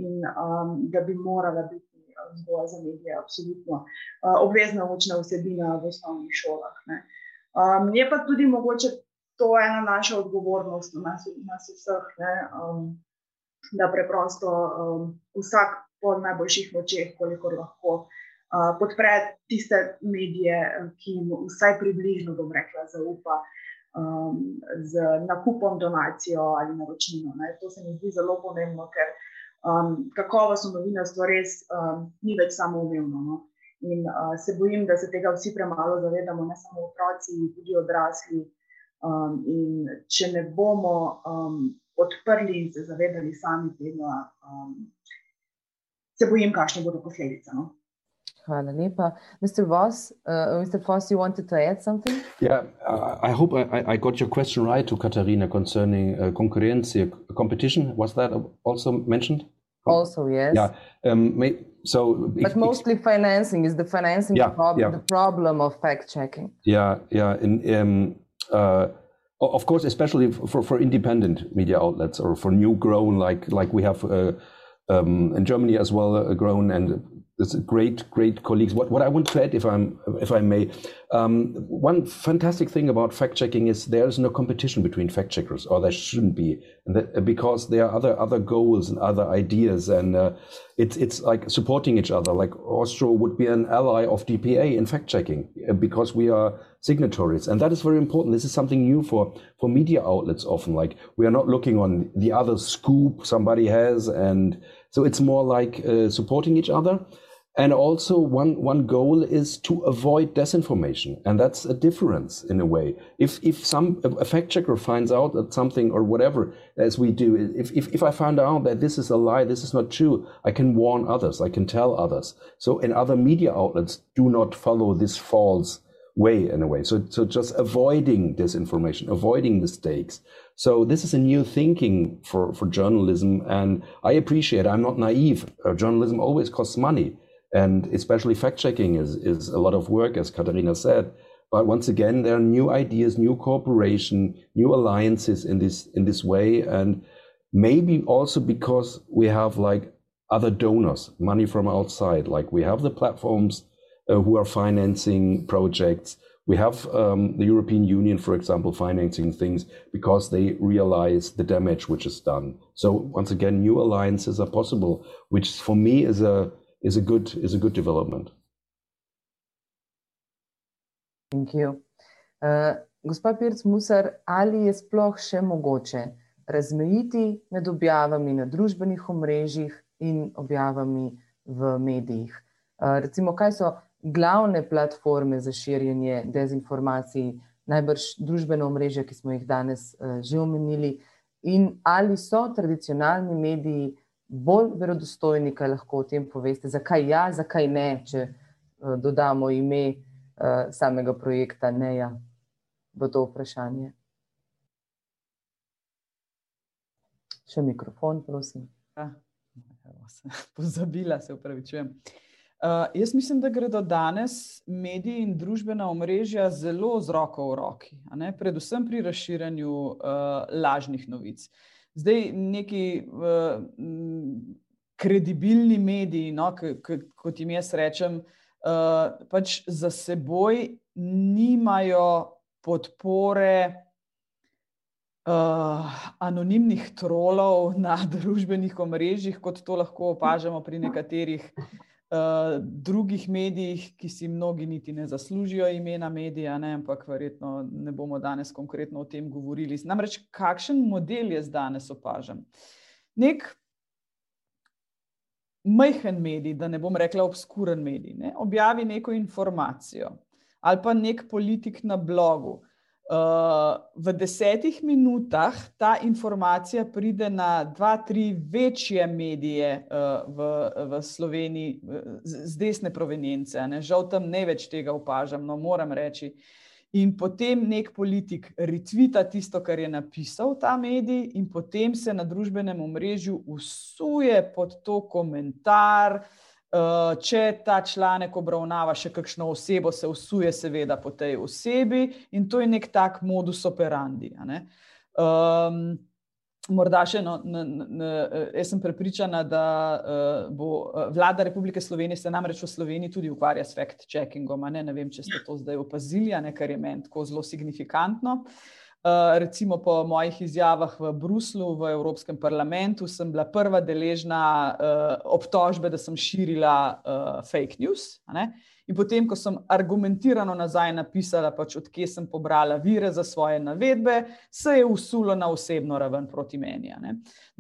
in um, da bi morala biti vzgoja za medije absolutno uh, obvezna učna vsebina v osnovnih šolah. Um, je pa tudi mogoče to ena naša odgovornost, nas, nas vseh. Ne, um, da preprosto um, vsak po najboljših močeh, kolikor lahko, uh, podpre tiste medije, ki jim vsaj približno, bom rekla, zaupa um, z nakupom, donacijo ali naročnino. Ne. To se mi zdi zelo pomembno, ker Um, kakovostno novinarstvo res um, ni več samoumevno. No? In uh, se bojim, da se tega vsi premalo zavedamo, ne samo otroci, tudi odrasli. Um, in če ne bomo um, odprli in se zavedali sami tega, um, se bojim, kakšne bodo posledice. No? Mr. Voss, uh, Mr. Voss, you wanted to add something? Yeah, uh, I hope I, I, got your question right to Katarina concerning uh, concurrency, competition. Was that also mentioned? Also, yes. Yeah. Um, may, so, but mostly financing is the financing yeah, prob yeah. the problem of fact checking. Yeah, yeah. In, um, uh, of course, especially for, for independent media outlets or for new grown, like like we have uh, um, in Germany as well, uh, grown and great, great colleagues. What, what I want to add, if I'm, if I may, um, one fantastic thing about fact checking is there is no competition between fact checkers, or there shouldn't be, that, because there are other other goals and other ideas, and uh, it's it's like supporting each other. Like Austro would be an ally of DPA in fact checking uh, because we are signatories, and that is very important. This is something new for for media outlets. Often, like we are not looking on the other scoop somebody has, and so it's more like uh, supporting each other. And also, one, one goal is to avoid disinformation. And that's a difference in a way. If, if some, a fact checker finds out that something or whatever, as we do, if, if, if I find out that this is a lie, this is not true, I can warn others, I can tell others. So, in other media outlets, do not follow this false way in a way. So, so just avoiding disinformation, avoiding mistakes. So this is a new thinking for, for journalism. And I appreciate, I'm not naive. Uh, journalism always costs money. And especially fact checking is, is a lot of work, as Katarina said. But once again, there are new ideas, new cooperation, new alliances in this in this way, and maybe also because we have like other donors, money from outside. Like we have the platforms uh, who are financing projects. We have um, the European Union, for example, financing things because they realize the damage which is done. So once again, new alliances are possible, which for me is a is a good is a good development. Thank you. Uh, gospa Pirc Musar, ali je sploh še mogoče razmejiti med objavami na družbenih omrežjih in objavami v medijih? Uh, recimo, kaj so glavne platforme za širjenje dezinformacij, najbrž družbeno omrežje, ki smo jih danes uh, že omenili, in ali so tradicionalni mediji bolj verodostojni, kaj lahko o tem poveste, zakaj ja, zakaj ne, če uh, dodamo ime uh, samega projekta NEJA v to vprašanje. Še mikrofon, prosim. Ja, (laughs) pozabila se, upravičujem. Uh, jaz mislim, da gredo danes mediji in družbena omrežja zelo z roko v roki, predvsem pri razširjanju uh, lažnih novic. Uh, Zdaj, neki uh, kredibilni mediji, no, kot jim jaz rečem, uh, pač za seboj nimajo podpore uh, anonimnih trolov na družbenih omrežjih, kot to lahko opažamo pri nekaterih. Uh, drugih medijih, ki si mnogi niti ne zaslužijo imena medija, ne, ampak verjetno ne bomo danes konkretno o tem govorili. Namreč, kakšen model jaz danes opažam? Nek majhen medij, da ne bom rekla obskuren medij, ne, objavi neko informacijo ali pa nek politik na blogu, v desetih minutah ta informacija pride na dva, tri večje medije uh, v, v Sloveniji z, desne provenience. Ne? Žal tam ne več tega opažam, no moram reči. In potem nek politik retvita tisto, kar je napisal ta medij, in potem se na družbenem omrežju usuje pod to komentar, uh, Eh, če ta članek obravnava še kakšno osebo, se usuje, seveda, po tej osebi, in to je nek tak modus operandi. Um, morda še eno, jaz sem prepričana, da uh, bo vlada Republike Slovenije se namreč v Sloveniji tudi ukvarja s fact-checkingom. Ne? ne vem, če ste to zdaj opazili, ne, kar je meni tako zelo signifikantno. Uh, Eh, recimo po mojih izjavah v Bruslu, v Evropskem parlamentu, sem bila prva deležna uh, obtožbe, da sem širila uh, fake news. In potem, ko sem argumentirano nazaj napisala, pač odkje sem pobrala vire za svoje navedbe, se je usulo na osebno raven proti meni.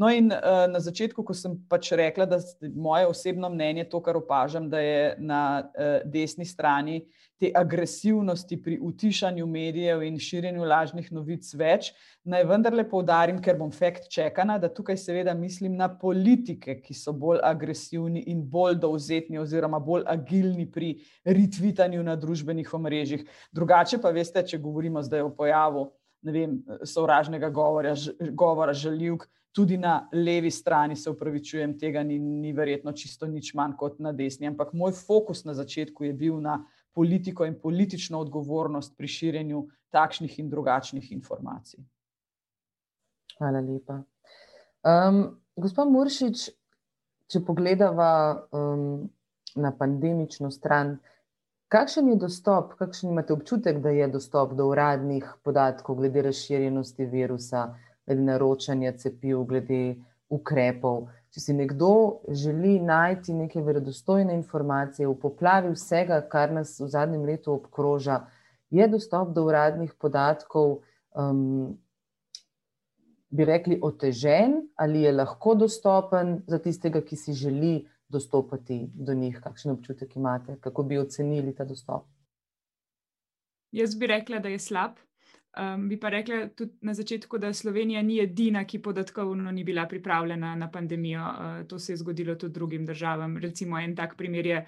No, in uh, na začetku, ko sem pač rekla, da je moje osebno mnenje to, kar opažam, da je na uh, desni strani te agresivnosti pri utišanju medijev in širjenju lažnih novic več, naj vendarle poudarim, ker bom fakt čekana, da tukaj seveda mislim na politike, ki so bolj agresivni in bolj dovzetni oziroma bolj agilni pri retvitanju na družbenih omrežjih. Drugače pa veste, če govorimo zdaj o pojavu vem, sovražnega govora, govora žaljivk, tudi na levi strani se upravičujem, tega ni, ni verjetno čisto nič manj kot na desni, ampak moj fokus na začetku je bil na politiko in politično odgovornost pri širjenju takšnih in drugačnih informacij. Hvala lepa. Um, gospod Muršič, če pogledamo um, na pandemično stran, kakšen je dostop, kakšen imate občutek, da je dostop do uradnih podatkov glede razširjenosti virusa, glede naročanja cepiv, glede ukrepov? Če si nekdo želi najti neke verodostojne informacije v poplavi vsega, kar nas v zadnjem letu obkroža, je dostop do uradnih podatkov, um, bi rekli, otežen ali je lahko dostopen za tistega, ki si želi dostopati do njih? Kakšen občutek imate, kako bi ocenili ta dostop? Jaz bi rekla, da je slab. Um, bi pa rekla tudi na začetku, da Slovenija ni edina, ki podatkovno ni bila pripravljena na pandemijo. Uh, to se je zgodilo tudi drugim državam. Recimo en tak primer je.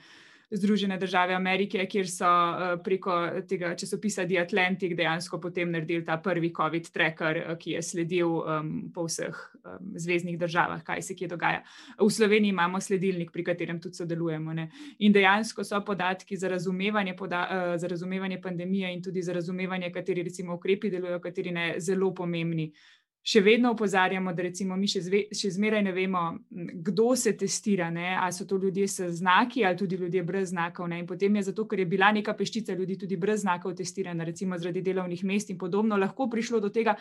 Združene države Amerike, kjer so uh, preko tega časopisa The Atlantic dejansko potem naredili ta prvi COVID tracker, uh, ki je sledil um, po vseh um, zvezdnih državah, kaj se kje dogaja. V Sloveniji imamo sledilnik, pri katerem tudi sodelujemo. Ne? In dejansko so podatki za razumevanje, poda uh, za razumevanje pandemije in tudi za razumevanje, kateri recimo ukrepi delujejo, kateri ne, zelo pomembni še vedno opozarjamo, da recimo mi še, zve, še zmeraj ne vemo, kdo se testira, ne? ali so to ljudje s znaki ali tudi ljudje brez znakov. Ne? In potem je zato, ker je bila neka peščica ljudi tudi brez znakov testirana, recimo zaradi delovnih mest in podobno, lahko prišlo do tega,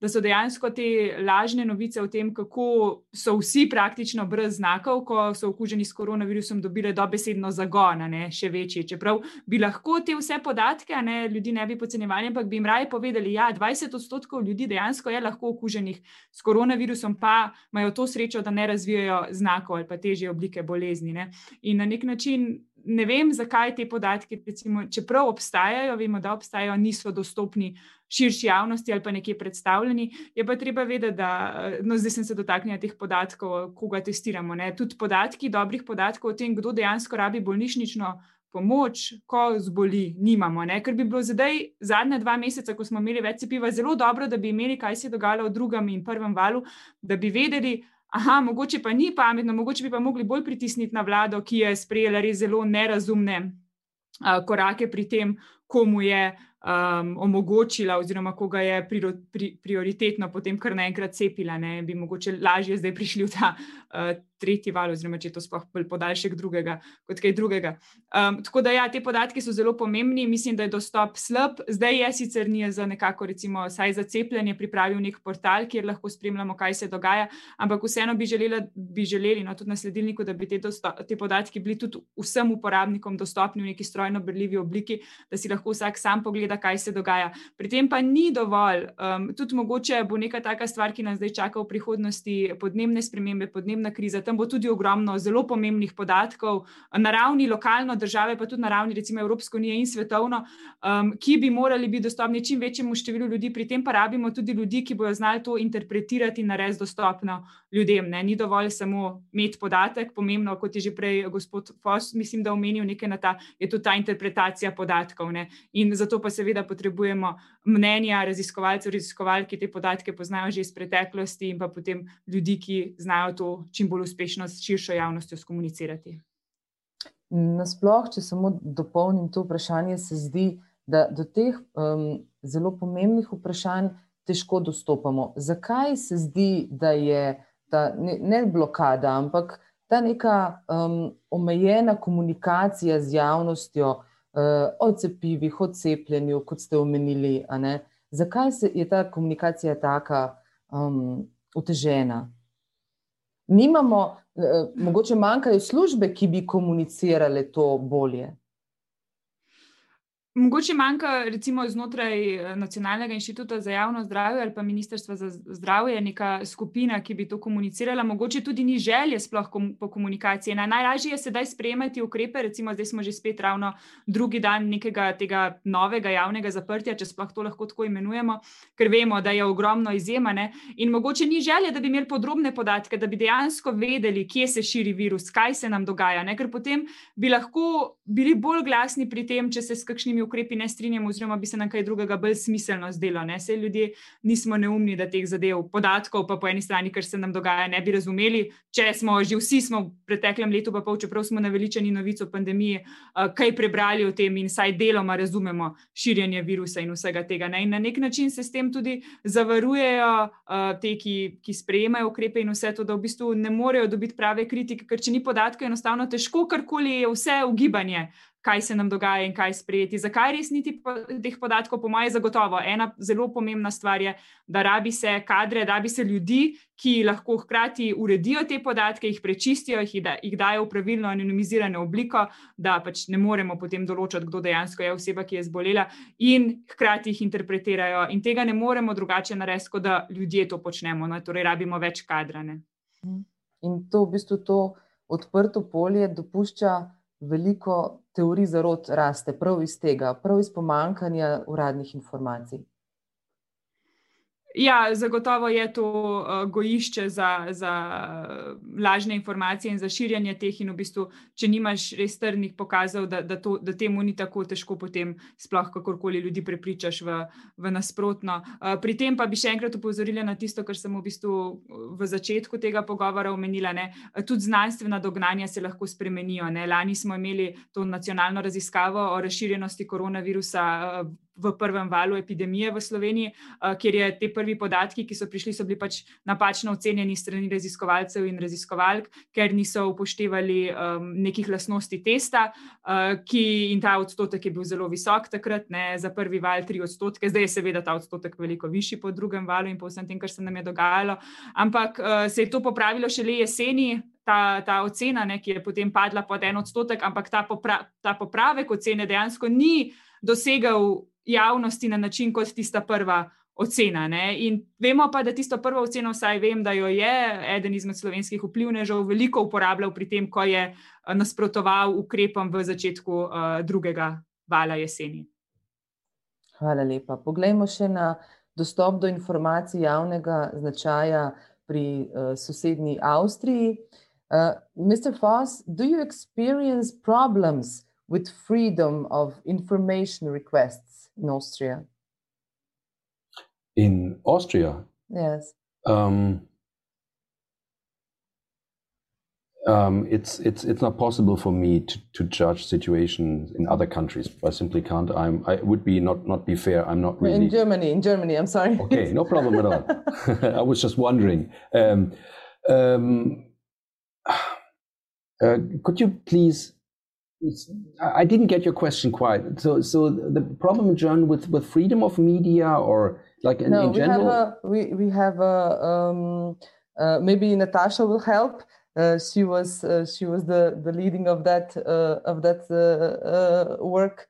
da so dejansko te lažne novice o tem, kako so vsi praktično brez znakov, ko so okuženi s koronavirusom, dobile dobesedno zagon, ne še večji. Čeprav bi lahko te vse podatke, ne, ljudi ne bi podcenjevali, ampak bi jim raje povedali, da ja, 20 odstotkov ljudi dejansko je lahko okuženih s koronavirusom, pa imajo to srečo, da ne razvijajo znakov ali pa težje oblike bolezni. Ne. In na nek način ne vem, zakaj te podatke, recimo, čeprav obstajajo, vemo, da obstajajo, niso dostopni širši javnosti ali pa nekje predstavljeni. Je pa treba vedeti, da no, zdaj sem se dotaknila teh podatkov, koga testiramo. Ne? Tudi podatki, dobrih podatkov o tem, kdo dejansko rabi bolnišnično. Pomoč, ko zboli, nimamo. Ne? Ker bi bilo zdaj, zadnja dva meseca, ko smo imeli več cepiva, zelo dobro, da bi imeli, kaj se je dogajalo v drugem in prvem valu, da bi vedeli, aha, mogoče pa ni pametno, mogoče bi pa mogli bolj pritisniti na vlado, ki je sprejela res zelo nerazumne uh, korake pri tem, komu je um, omogočila, oziroma koga je pri, pri, prioritetno potem kar naenkrat cepila, ne bi mogoče lažje zdaj prišli v ta uh, tretji val, oziroma če je to sploh podaljšek drugega kot kaj drugega. Um, tako da, ja, te podatke so zelo pomembni, mislim, da je dostop slab. Zdaj je sicer nije za nekako, recimo, saj za cepljenje pripravil nek portal, kjer lahko spremljamo, kaj se dogaja, ampak vseeno bi, želela, bi želeli, no, tudi na sledilniku, da bi te, dostop, te podatki bili tudi vsem uporabnikom dostopni v neki strojno brljivi obliki, da si lahko vsak sam pogleda, kaj se dogaja. Pri tem pa ni dovolj, um, tudi mogoče bo neka taka stvar, ki nas zdaj čaka v prihodnosti, podnebne spremembe, podnebna kriza tam bo tudi ogromno zelo pomembnih podatkov na ravni lokalno države, pa tudi na ravni recimo Evropske unije in svetovno, um, ki bi morali biti dostopni čim večjemu številu ljudi. Pri tem pa rabimo tudi ljudi, ki bodo znali to interpretirati in narediti dostopno ljudem. Ne? Ni dovolj samo imeti podatek, pomembno, kot je že prej gospod Fos, mislim, da omenil nekaj na ta, je tudi ta interpretacija podatkov. Ne? In zato pa seveda potrebujemo mnenja raziskovalcev, raziskovalk, ki te podatke poznajo že iz preteklosti in pa potem ljudi, ki znajo to čim bolj uspešno uspešno s širšo javnostjo skomunicirati. Nasploh, če samo dopolnim to vprašanje, se zdi, da do teh um, zelo pomembnih vprašanj težko dostopamo. Zakaj se zdi, da je ta ne, ne blokada, ampak ta neka um, omejena komunikacija z javnostjo uh, o cepivih, o cepljenju, kot ste omenili? Zakaj se, je ta komunikacija tako um, otežena? Nimamo, eh, mogoče manjkajo službe, ki bi komunicirale to bolje. Mogoče manjka, recimo, znotraj eh, Nacionalnega inštituta za javno zdravje ali pa Ministrstva za zdravje neka skupina, ki bi to komunicirala. Mogoče tudi ni želje sploh po komunikaciji. Na, najlažje je sedaj sprejemati ukrepe, recimo, zdaj smo že spet ravno drugi dan nekega tega novega javnega zaprtja, če sploh to lahko tako imenujemo, ker vemo, da je ogromno izjemane. In mogoče ni želje, da bi imeli podrobne podatke, da bi dejansko vedeli, kje se širi virus, kaj se nam dogaja. Ne? Ker potem bi lahko bili bolj glasni pri tem, če se s kakšnimi ukrepi ne strinjamo, oziroma bi se nam kaj drugega bolj smiselno zdelo. Ne? Vse ljudje nismo neumni, da teh zadev, podatkov, pa po eni strani, kar se nam dogaja, ne bi razumeli. Če smo že vsi smo v preteklem letu, pa pol, čeprav smo naveličeni novico o pandemiji, kaj prebrali o tem in saj deloma razumemo širjenje virusa in vsega tega. Ne? In na nek način se s tem tudi zavarujejo te, ki, ki sprejemajo ukrepe in vse to, da v bistvu ne morejo dobiti prave kritike, ker če ni podatkov, enostavno težko karkoli je vse ugibanje kaj se nam dogaja in kaj sprejeti. Zakaj res niti po, teh podatkov, po mojem, zagotovo. Ena zelo pomembna stvar je, da rabi se kadre, da rabi se ljudi, ki lahko hkrati uredijo te podatke, jih prečistijo, jih, da, jih dajo v pravilno anonimizirano obliko, da pač ne moremo potem določiti, kdo dejansko je oseba, ki je zbolela, in hkrati jih interpretirajo. In tega ne moremo drugače narediti, kot da ljudje to počnemo. No? Torej, rabimo več kadrane. In to v bistvu to odprto polje dopušča veliko teorij zarod raste prav iz tega, prav iz pomankanja uradnih informacij. Ja, zagotovo je to uh, gojišče za, za lažne informacije in za širjanje teh. In v bistvu, če nimaš res trdnih pokazov, da, da, to, da temu ni tako težko, potem sploh kakorkoli ljudi prepričaš v, v nasprotno. Uh, pri tem pa bi še enkrat upozorila na tisto, kar sem v bistvu v začetku tega pogovora omenila. Ne? Tudi znanstvena dognanja se lahko spremenijo. Ne? Lani smo imeli to nacionalno raziskavo o razširjenosti koronavirusa. Uh, v prvem valu epidemije v Sloveniji, uh, kjer je te prvi podatki, ki so prišli, so bili pač napačno ocenjeni strani raziskovalcev in raziskovalk, ker niso upoštevali um, nekih lastnosti testa, uh, ki in ta odstotek je bil zelo visok takrat, ne, za prvi val tri odstotke, zdaj je seveda ta odstotek veliko višji po drugem valu in po vsem tem, kar se nam je dogajalo, ampak uh, se je to popravilo šele jeseni. Ta, ta ocena, ne, ki je potem padla pod en odstotek, ampak ta, popra, ta popravek ocene dejansko ni dosegel javnosti na način, kot tista prva ocena. Ne? In vemo pa, da tisto prvo oceno, vsaj vem, da jo je eden izmed slovenskih vplivnežev veliko uporabljal pri tem, ko je eh, nasprotoval ukrepom v začetku uh, drugega vala jeseni. Hvala lepa. Poglejmo še na dostop do informacij javnega značaja pri uh, sosednji Avstriji. Uh, Mr. Foss, do you experience problems with freedom of information requests in Austria? In Austria? Yes. Um, um, it's it's it's not possible for me to, to judge situations in other countries. I simply can't. I'm. I would be not not be fair. I'm not really. In Germany, in Germany. I'm sorry. Okay, no problem at all. (laughs) (laughs) I was just wondering. Um, um, (sighs) uh, could you please I didn't get your question quite. So, so the problem in German with with freedom of media, or like in, no, in general, we have a, we we have a um, uh, maybe Natasha will help. Uh, she was uh, she was the the leading of that uh, of that uh, uh, work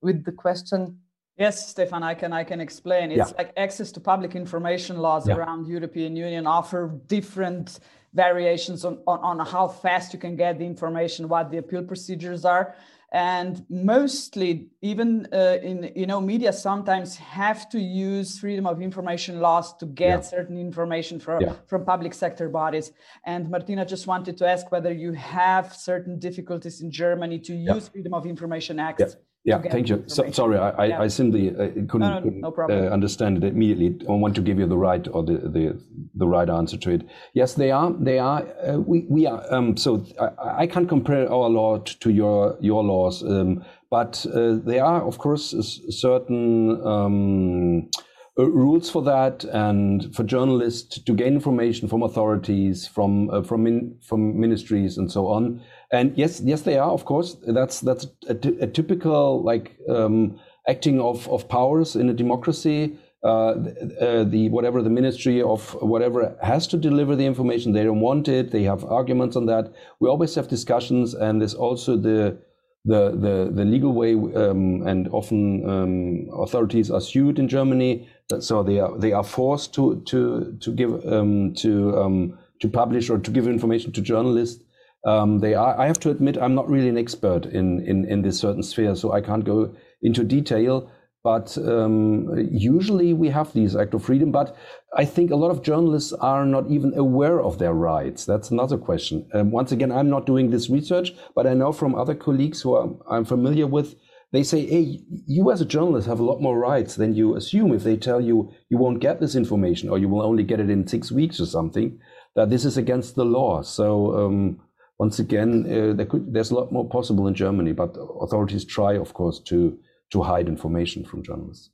with the question. Yes, Stefan, I can I can explain. It's yeah. like access to public information laws yeah. around European Union offer different variations on, on, on how fast you can get the information, what the appeal procedures are. And mostly, even uh, in you know, media sometimes have to use freedom of information laws to get yeah. certain information from yeah. from public sector bodies. And Martina just wanted to ask whether you have certain difficulties in Germany to use yeah. freedom of information acts yeah, thank you. So, sorry, I, yeah. I, simply uh, couldn't, no, no, no uh, understand it immediately. I want to give you the right or the, the, the right answer to it. Yes, they are. They are. Uh, we, we are. Um, so I, I, can't compare our law to your your laws, um, but uh, there are, of course, certain. Um, uh, rules for that and for journalists to gain information from authorities, from uh, from min, from ministries, and so on. And yes, yes, they are. Of course, that's that's a, typical like um, acting of of powers in a democracy. Uh, uh, the whatever the ministry of whatever has to deliver the information. They don't want it. They have arguments on that. We always have discussions, and there's also the the, the, the legal way, um, and often um, authorities are sued in Germany, so they are they are forced to to to give um, to um, to publish or to give information to journalists. Um, they are. I have to admit, I'm not really an expert in in in this certain sphere, so I can't go into detail. But um, usually we have these act of freedom. But I think a lot of journalists are not even aware of their rights. That's another question. Um, once again, I'm not doing this research, but I know from other colleagues who I'm, I'm familiar with, they say, hey, you as a journalist have a lot more rights than you assume if they tell you you won't get this information or you will only get it in six weeks or something, that this is against the law. So, um, once again, uh, there could, there's a lot more possible in Germany, but authorities try, of course, to to hide information from journalists.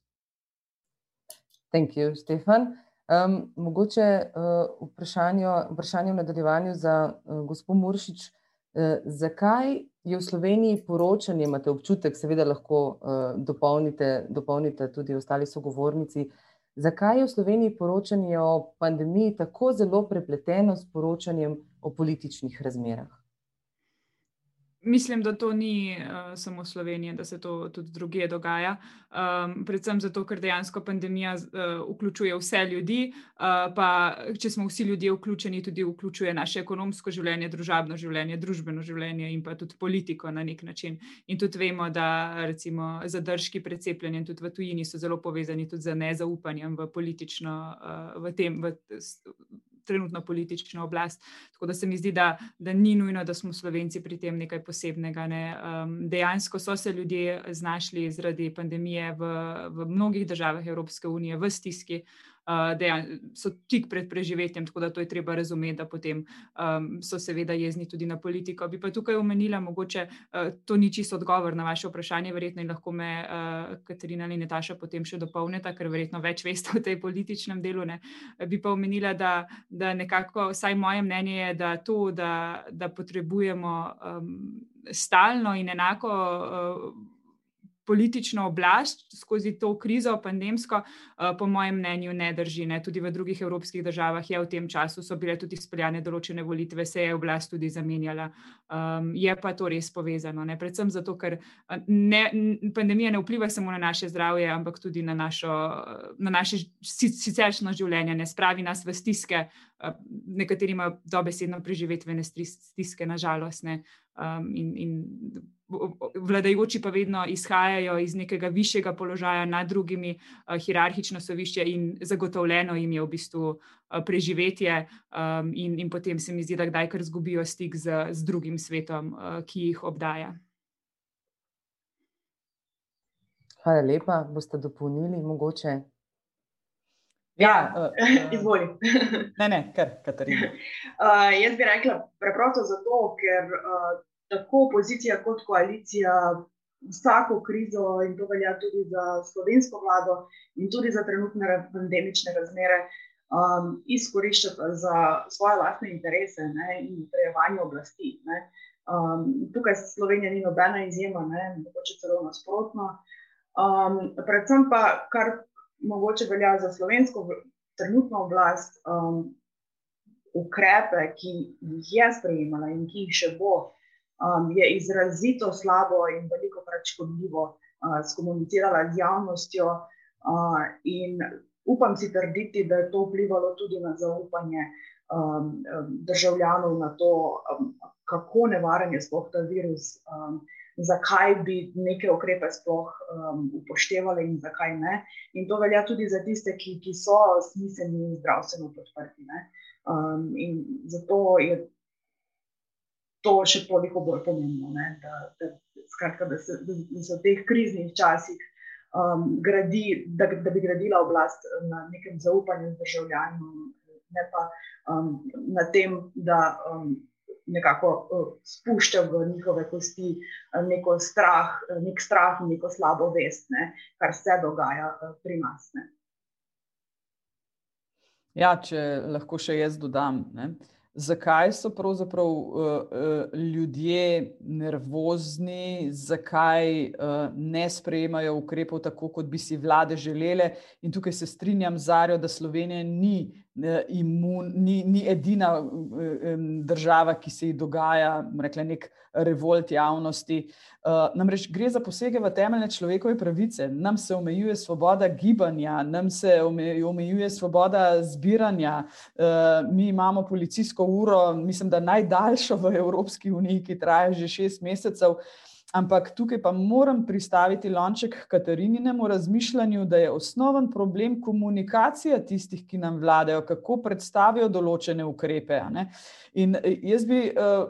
Thank you, Stefan. Um, mogoče uh, vprašanje v nadaljevanju za uh, gospod Muršič. Uh, zakaj je v Sloveniji poročanje, imate občutek, seveda lahko uh, dopolnite, dopolnite tudi ostali sogovornici, zakaj je v Sloveniji poročanje o pandemiji tako zelo prepleteno s poročanjem o političnih razmerah? Mislim, da to ni uh, samo Slovenija, da se to tudi druge dogaja. Um, predvsem zato, ker dejansko pandemija uh, vključuje vse ljudi, uh, pa če smo vsi ljudje vključeni, tudi vključuje naše ekonomsko življenje, družabno življenje, družbeno življenje in pa tudi politiko na nek način. In tudi vemo, da recimo zadržki pred cepljenjem tudi v tujini so zelo povezani tudi z nezaupanjem v politično, uh, v tem. V, trenutno politično oblast. Tako da se mi zdi, da, da ni nujno, da smo Slovenci pri tem nekaj posebnega. Ne. Um, dejansko so se ljudje znašli zaradi pandemije v, v mnogih državah Evropske unije v stiski. Uh, dejan, so tik pred preživetjem, tako da to je treba razumeti, da potem um, so seveda jezni tudi na politiko. Bi pa tukaj omenila, mogoče uh, to ni čisto odgovor na vaše vprašanje, verjetno in lahko me uh, Katarina ali Nataša potem še dopolnita, ker verjetno več veste (laughs) o tej političnem delu. Ne. Bi pa omenila, da, da nekako, vsaj moje mnenje je, da to, da, da potrebujemo um, stalno in enako. Uh, politično oblast skozi to krizo, pandemsko, eh, po mojem mnenju, ne drži. Ne. Tudi v drugih evropskih državah je v tem času so bile tudi speljane določene volitve, se je oblast tudi zamenjala. Um, je pa to res povezano. Ne. Predvsem zato, ker eh, ne, pandemija ne vpliva samo na naše zdravje, ampak tudi na, našo, na naše siceršno življenje, ne spravi nas v stiske. Eh, nekateri imajo dobesedno preživetvene stiske, nažalost. Um, in, in vladajoči pa vedno izhajajo iz nekega višjega položaja nad drugimi, uh, hierarhično sovišče in zagotovljeno jim je v bistvu uh, preživetje, um, in, in potem se mi zdi, da kdaj kar zgubijo stik z, z drugim svetom, uh, ki jih obdaja. Hvala lepa, boste dopolnili mogoče. Ja, uh, izvoli. ne, ne, kar, Katarina. Uh, (laughs) jaz bi rekla preprosto zato, ker uh, tako opozicija kot koalicija vsako krizo, in to velja tudi za slovensko vlado, in tudi za trenutne pandemične razmere, um, izkoriščata za svoje lastne interese ne, in utrjevanje oblasti. Ne. Um, tukaj Slovenija ni nobena izjema, mogoče celo nasprotno. Um, predvsem pa, kar mogoče velja za slovensko trenutno oblast, um, ukrepe, ki jih je sprejemala in ki jih še bo um, je izrazito slabo in veliko krat škodljivo uh, skomunicirala z javnostjo. Uh, in upam si trditi, da je to vplivalo tudi na zaupanje um, državljanov, na to, um, kako nevaren je sploh ta virus. Um, Zakaj bi neke ukrepe sploh um, upoštevali, in zakaj ne. In to velja tudi za tiste, ki, ki so smiselni in zdravstveno podprti. Um, in zato je to še toliko bolj pomembno, ne, da, da, skratka, da, se, da se v teh kriznih časih um, gradi, da, da bi gradila oblast na nekem zaupanju z državljani, ne pa um, na tem, da um, nekako uh, spušča v njihove kosti uh, neko strah, uh, nek strah in neko slabo vest, ne, kar se dogaja uh, pri nas. Ne. Ja, če lahko še jaz dodam. Ne. Zakaj so pravzaprav uh, uh, ljudje nervozni, zakaj uh, ne sprejemajo ukrepov tako, kot bi si vlade želele. In tukaj se strinjam z Arijo, da Slovenija ni, imun, ni, ni edina um, država, ki se ji dogaja rekla, nek revolt javnosti. Uh, namreč gre za posege v temeljne človekove pravice. Nam se omejuje svoboda gibanja, nam se omejuje svoboda zbiranja. Uh, mi imamo policijsko uro, mislim, da najdaljšo v Evropski uniji, ki traja že šest mesecev. Ampak tukaj pa moram pristaviti lonček k Katarininem razmišljanju, da je osnoven problem komunikacija tistih, ki nam vladajo, kako predstavijo določene ukrepe. In eh, jaz bi uh,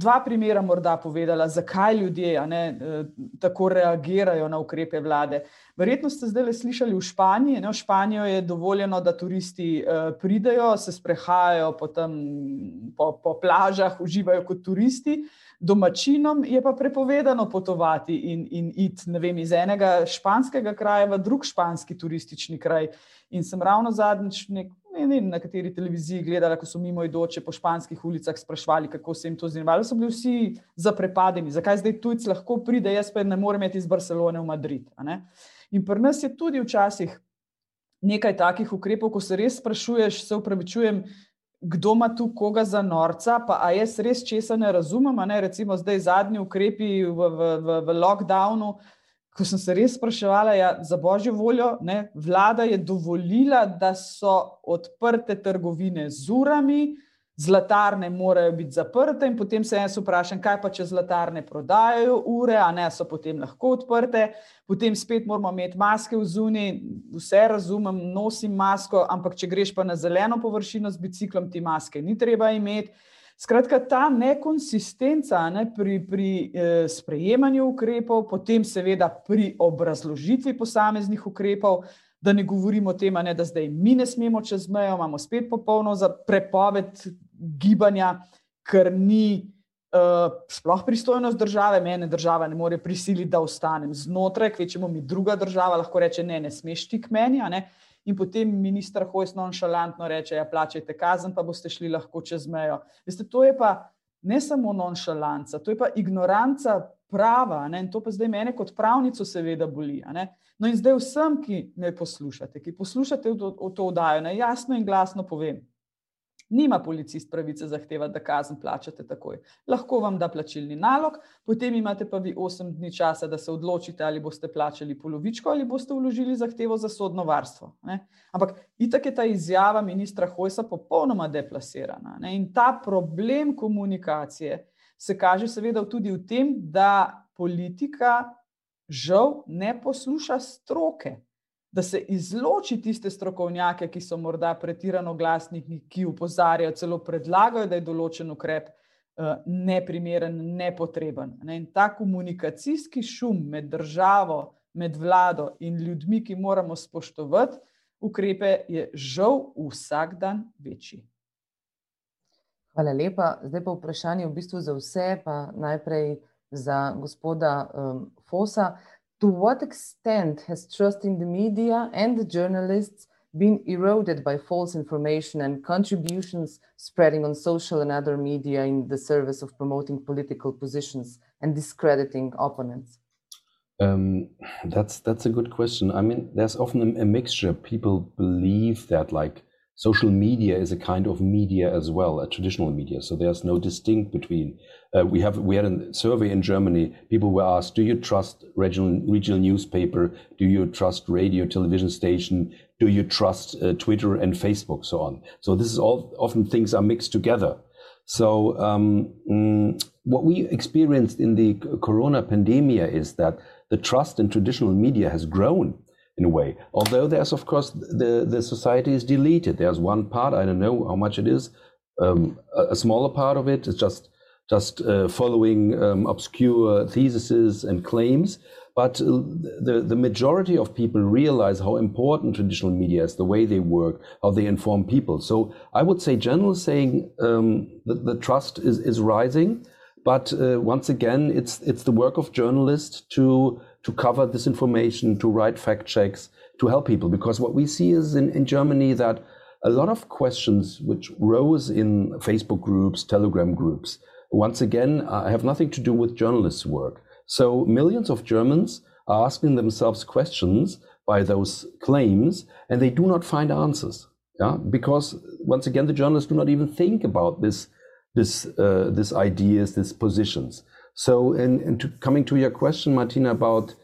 dva primera morda povedala, zakaj ljudje ne, uh, tako reagirajo na ukrepe vlade. Verjetno ste zdaj le slišali v Španiji. Ne, v Španijo je dovoljeno, da turisti uh, pridejo, se sprehajajo po, tam, po, po plažah, uživajo kot turisti domačinom je pa prepovedano potovati in, in iti vem, iz enega španskega kraja v drug španski turistični kraj. In sem ravno zadnjič nek, ne, ne, na kateri televiziji gledala, ko so mimo idoče po španskih ulicah sprašvali, kako se jim to zanimalo. So bili vsi zaprepadeni, zakaj zdaj tujci lahko pride, jaz pa ne morem iti iz Barcelone v Madrid. In pri nas je tudi včasih nekaj takih ukrepov, ko se res sprašuješ, se upravičujem, kdo ima tu koga za norca, pa a jaz res česa ne razumem. Ne? Recimo zdaj zadnji ukrepi v, v, v, v lockdownu, ko sem se res spraševala, ja, za božjo voljo, ne? vlada je dovolila, da so odprte trgovine z urami, zlatarne morajo biti zaprte, in potem se jaz vprašam, kaj pa če zlatarne prodajajo ure, a ne so potem lahko odprte, potem spet moramo imeti maske v zuni, vse razumem, nosim masko, ampak če greš pa na zeleno površino z biciklom, ti maske ni treba imeti. Skratka, ta nekonsistenca ne, pri, pri eh, sprejemanju ukrepov, potem seveda pri obrazložitvi posameznih ukrepov, da ne govorimo o tem, ne, da zdaj mi ne smemo čez mejo, imamo spet popolno prepoved gibanja, ker ni uh, sploh pristojnost države, mene država ne more prisiliti, da ostanem znotraj, kvečemo mi druga država, lahko reče: ne, ne smeš ti k meni. In potem ministr Hojs nonšalantno reče: ja, plačajte kazen, pa boste šli lahko čez mejo. Veste, to je pa ne samo nonšalanca, to je pa ignoranca prava. Ne? In to pa zdaj mene kot pravnico seveda boli. No in zdaj vsem, ki me poslušate, ki poslušate v to, v to oddajo, naj jasno in glasno povem. Nima policist pravice zahtevati, da kazen plačate takoj. Lahko vam da plačilni nalog, potem imate pa vi 8 dni časa, da se odločite, ali boste plačali polovičko ali boste vložili zahtevo za sodno varstvo. Ne? Ampak itak je ta izjava ministra Hojsa popolnoma deplasirana. Ne? In ta problem komunikacije se kaže seveda tudi v tem, da politika žal ne posluša stroke da se izloči tiste strokovnjake, ki so morda pretirano glasni, ki upozarjajo, celo predlagajo, da je določen ukrep uh, neprimeren, nepotreben. Ne? In ta komunikacijski šum med državo, med vlado in ljudmi, ki moramo spoštovati ukrepe, je žal vsak dan večji. Hvala lepa. Zdaj pa vprašanje v bistvu za vse, pa najprej za gospoda um, Fosa. To what extent has trust in the media and the journalists been eroded by false information and contributions spreading on social and other media in the service of promoting political positions and discrediting opponents? Um, that's that's a good question. I mean, there's often a, a mixture. People believe that like social media is a kind of media as well, a traditional media. So there's no distinct between. Uh, we have we had a survey in Germany. People were asked, "Do you trust regional regional newspaper? Do you trust radio, television station? Do you trust uh, Twitter and Facebook, so on?" So this is all often things are mixed together. So um, mm, what we experienced in the Corona pandemia is that the trust in traditional media has grown in a way. Although there's, of course, the, the society is deleted. There's one part, I don't know how much it is, um, a, a, smaller part of it is just just uh, following um, obscure theses and claims. But uh, the, the majority of people realize how important traditional media is, the way they work, how they inform people. So I would say, generally saying, um, the, the trust is, is rising. But uh, once again, it's it's the work of journalists to to cover this information, to write fact checks, to help people. Because what we see is in, in Germany that a lot of questions which rose in Facebook groups, Telegram groups, once again, uh, have nothing to do with journalists' work. So millions of Germans are asking themselves questions by those claims, and they do not find answers. Yeah, because once again, the journalists do not even think about this, this, uh, this ideas, these positions. So, in, in to, coming to your question, Martina, about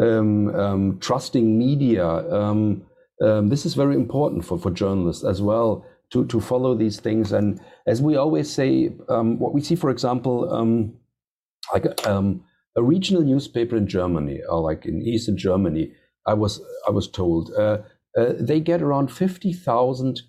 um, um, trusting media, um, um, this is very important for, for journalists as well to, to follow these things. And as we always say, um, what we see, for example, um, like a regional newspaper in Germany, or like in Eastern Germany, I was I was told uh, uh, they get around fifty thousand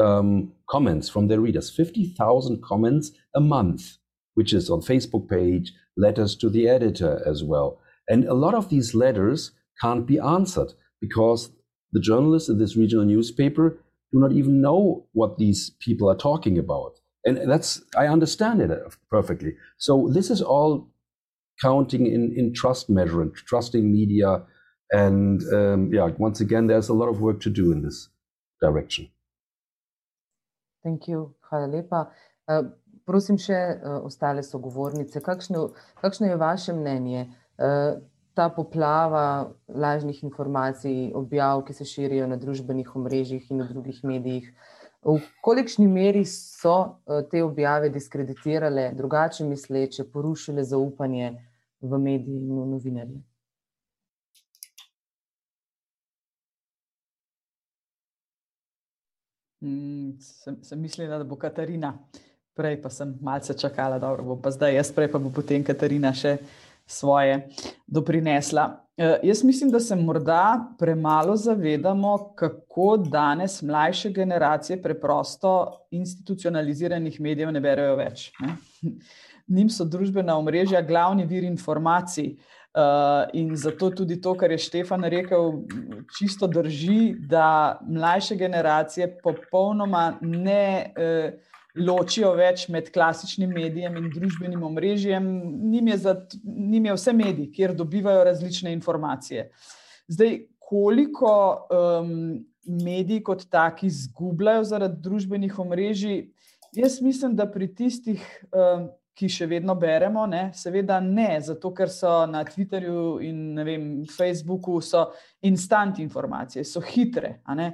um, comments from their readers, fifty thousand comments a month, which is on Facebook page, letters to the editor as well, and a lot of these letters can't be answered because the journalists in this regional newspaper do not even know what these people are talking about. And that's, I understand it perfectly. So this is all counting in, in trust measurement, trusting media. And um, yeah, once again, there's a lot of work to do in this direction. Thank you. Lepa. Uh, prosim še uh, ostale sogovornice, kakšno, kakšno je vaše mnenje? Uh, ta poplava lažnih informacij, objav, ki se širijo na družbenih omrežjih in na drugih medijih. V kolikšni meri so eh, te objave diskreditirale drugače misleče, porušile zaupanje v medije in v novinarje? Mm, sem, sem mislila, da bo Katarina. Prej pa sem malce čakala, da bo pa zdaj jaz, prej pa bo potem Katarina še svoje doprinesla. E, jaz mislim, da se morda premalo zavedamo, kako danes mlajše generacije preprosto institucionaliziranih medijev ne berejo več. Ne? Nim so družbena omrežja glavni vir informacij. Uh, in zato tudi to, kar je Štefan rekel, čisto drži, da mlajše generacije popolnoma ne uh, ločijo več med klasičnim medijem in družbenim omrežjem. Nim je, za, nim je vse mediji, kjer dobivajo različne informacije. Zdaj, koliko um, mediji kot taki izgubljajo zaradi družbenih omrežij, jaz mislim, da pri tistih. Um, Ki še vedno beremo, ne? seveda ne, zato ker so na Twitterju in vem, Facebooku instant informacije, so hitre. Uh,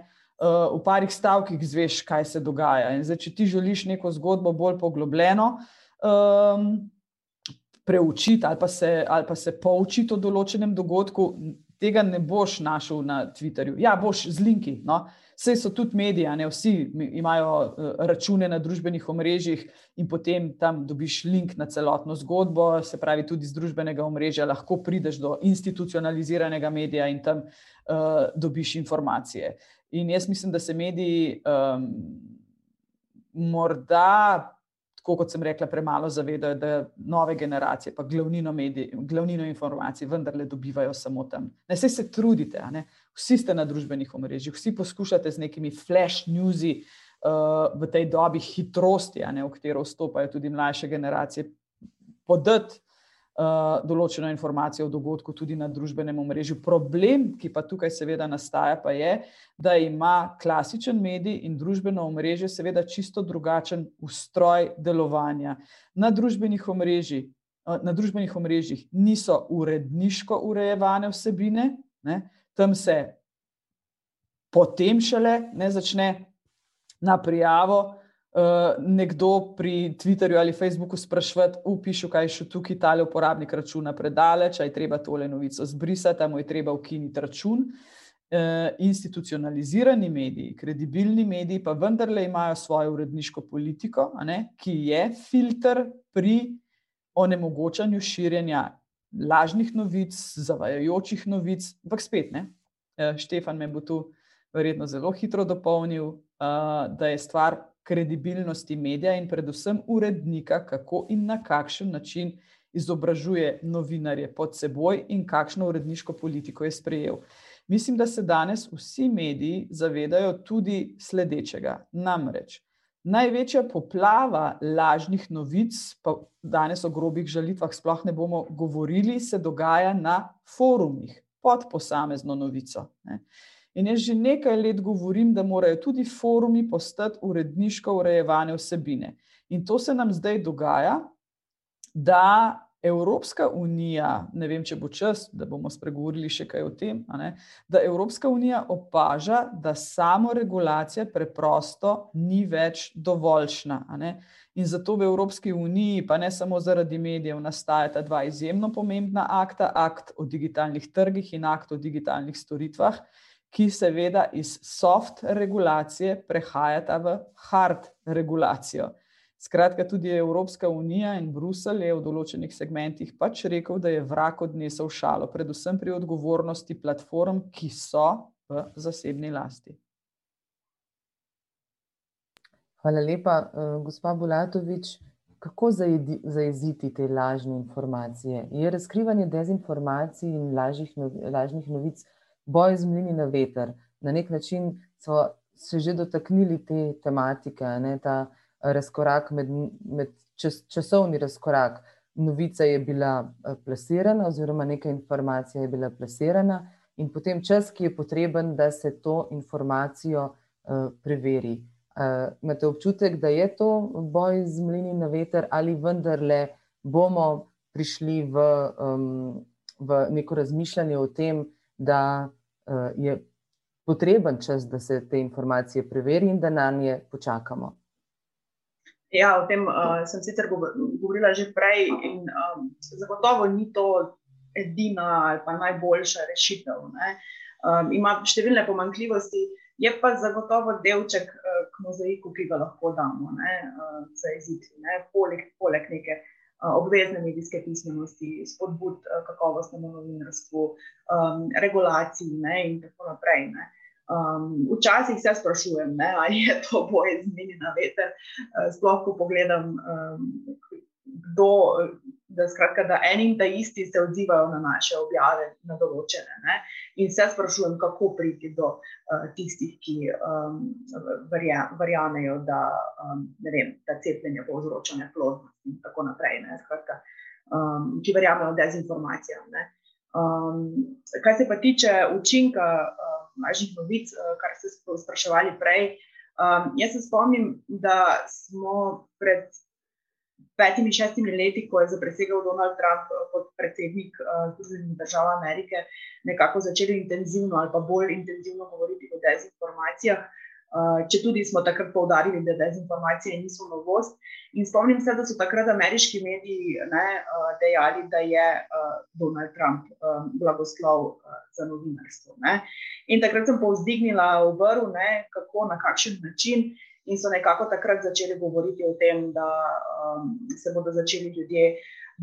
v parih stavkih zveš, kaj se dogaja. Zdaj, če ti želiš neko zgodbo bolj poglobljeno um, preučiti ali pa, se, ali pa se poučiti o določenem dogodku, tega ne boš našel na Twitterju. Ja, boš z linki. No? Vse so tudi mediji, ne vsi imajo uh, račune na družbenih omrežjih in potem tam dobiš link na celotno zgodbo, se pravi, tudi z družbenega omrežja lahko prideš do institucionaliziranega medija in tam uh, dobiš informacije. In jaz mislim, da se mediji um, morda, tako kot sem rekla, premalo zavedajo, da nove generacije, pa glavnino, medij, glavnino informacij, vendarle dobivajo samo tam. Ne se, se trudite, vsi ste na družbenih omrežjih, vsi poskušate z nekimi flash newsi uh, v tej dobi hitrosti, v katero vstopajo tudi mlajše generacije, podati določeno informacijo o dogodku tudi na družbenem omrežju. Problem, ki pa tukaj seveda nastaja, pa je, da ima klasičen medij in družbeno omrežje seveda čisto drugačen ustroj delovanja. Na družbenih omrežjih, uh, na družbenih omrežjih niso uredniško urejevane vsebine, ne? tam se potem šele ne začne na prijavo, uh, nekdo pri Twitterju ali Facebooku sprašvati, upišu, kaj še tukaj tale uporabnik računa predaleč, aj treba tole novico zbrisati, mu je treba ukiniti račun. Uh, institucionalizirani mediji, kredibilni mediji, pa vendarle imajo svojo uredniško politiko, ne, ki je filter pri onemogočanju širjenja lažnih novic, zavajajočih novic. Ampak spet, ne, uh, Štefan me bo tu verjetno zelo hitro dopolnil, uh, da je stvar kredibilnosti medija in predvsem urednika, kako in na kakšen način izobražuje novinarje pod seboj in kakšno uredniško politiko je sprejel. Mislim, da se danes vsi mediji zavedajo tudi sledečega. Namreč največja poplava lažnih novic, pa danes o grobih žalitvah sploh ne bomo govorili, se dogaja na forumih pod posamezno novico. Ne. In jaz že nekaj let govorim, da morajo tudi forumi postati uredniško urejevane vsebine. In to se nam zdaj dogaja, da Evropska unija, ne vem, če bo čas, da bomo spregovorili še kaj o tem, ne, da Evropska unija opaža, da samo regulacija preprosto ni več dovoljšna. In zato v Evropski uniji, pa ne samo zaradi medijev, nastajata dva izjemno pomembna akta: akt o digitalnih trgih in akt o digitalnih storitvah, ki seveda iz soft regulacije prehajata v hard regulacijo. Skratka, tudi Evropska unija in Bruselj je v določenih segmentih pač rekel, da je vrak odnesel šalo, predvsem pri odgovornosti platform, ki so v zasebni lasti. Hvala lepa, gospa Bulatovič. Kako zajeziti te lažne informacije? Je razkrivanje dezinformacij in lažjih, lažnih novic boj z mlini na veter? Na neki način so se že dotaknili te tematike, ne, ta razkorak med, med čas, časovni razkorak. Novica je bila plasirana, oziroma neka informacija je bila plasirana, in potem čas, ki je potreben, da se to informacijo uh, preveri. Uh, imate občutek, da je to boj z mlini na veter, ali vendarle bomo prišli v, um, v neko razmišljanje o tem, da uh, je potreben čas, da se te informacije preveri in da na nje počakamo. Ja, o tem uh, sem sicer govorila že prej, in um, zagotovo ni to edina ali pa najboljša rešitev. Um, ima številne pomankljivosti, je pa zagotovo delček uh, k mozaiku, ki ga lahko damo ne, uh, za izid, ne, poleg, poleg neke obvezne medijske pismenosti, spodbud kakovostnemu novinarstvu, um, regulaciji ne, in tako naprej. Ne. Um, včasih se sprašujem, ne, ali je to boj z mini na veter. Sploh, ko pogledam, um, kdo, da, skratka, da eni in ta isti se odzivajo na naše objave, na določene. Ne, in se sprašujem, kako priti do uh, tistih, ki um, verja, verjamejo, da, um, vem, da cepljenje povzroča neplodnost in tako naprej. Ne, skratka, um, ki verjamejo dezinformacijam. Um, kar se pa tiče učinka. Uh, lažjih novic, eh, kar ste spraševali prej. Um, jaz se spomnim, da smo pred petimi, šestimi leti, ko je zapresegal Donald Trump eh, kot predsednik uh, Združenih držav Amerike, nekako začeli intenzivno ali pa bolj intenzivno govoriti o dezinformacijah. Uh, če tudi smo takrat poudarili, da dezinformacije niso novost. In spomnim se, da so takrat ameriški mediji ne, uh, dejali, da je uh, Donald Trump um, blagoslov uh, za novinarstvo. Ne. In takrat sem povzdignila v vrhu, kako, na kakšen način. In so nekako takrat začeli govoriti o tem, da um, se bodo začeli ljudje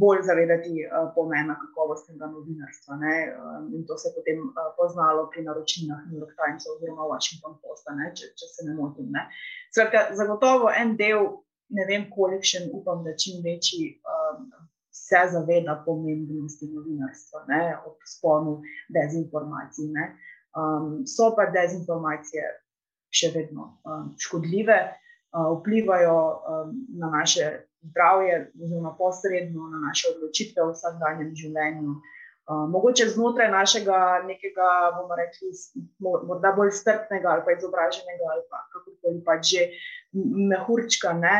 bolj zavedati uh, pomena kakovostnega novinarstva. Um, in to se je potem uh, poznalo pri naročilih New York Times oziroma Washington Post, če, če se ne motim. Ne. Skratka, zagotovo en del, ne vem kolikšen, upam, da čim večji. Um, Se zaveda pomembnosti novinarstva, ne, ob sponu dezinformacij. Um, so pa dezinformacije še vedno um, škodljive, uh, vplivajo um, na naše zdravje, oziroma posredno na naše odločitve v vsakdanjem življenju. Uh, mogoče znotraj našega nekega, bomo rekli, morda bolj strpnega ali pa izobraženega ali pa kakorkoli pač že mehurčka, ne?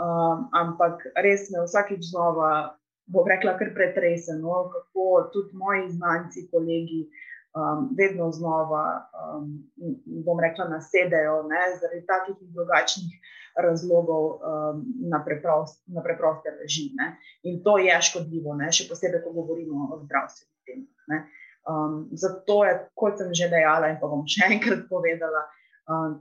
Uh, ampak res me vsakič znova, bom rekla, kar pretreseno, kako tudi moji znanci, kolegi. Um, vedno znova, um, bom rekla, nasedajo zaradi takih in drugačnih razlogov um, na, preprost, na preproste reži. Ne? In to je škodljivo, ne? še posebej, ko govorimo o zdravstvenih temah. Um, zato je, kot sem že dejala, in pa bom še enkrat povedala,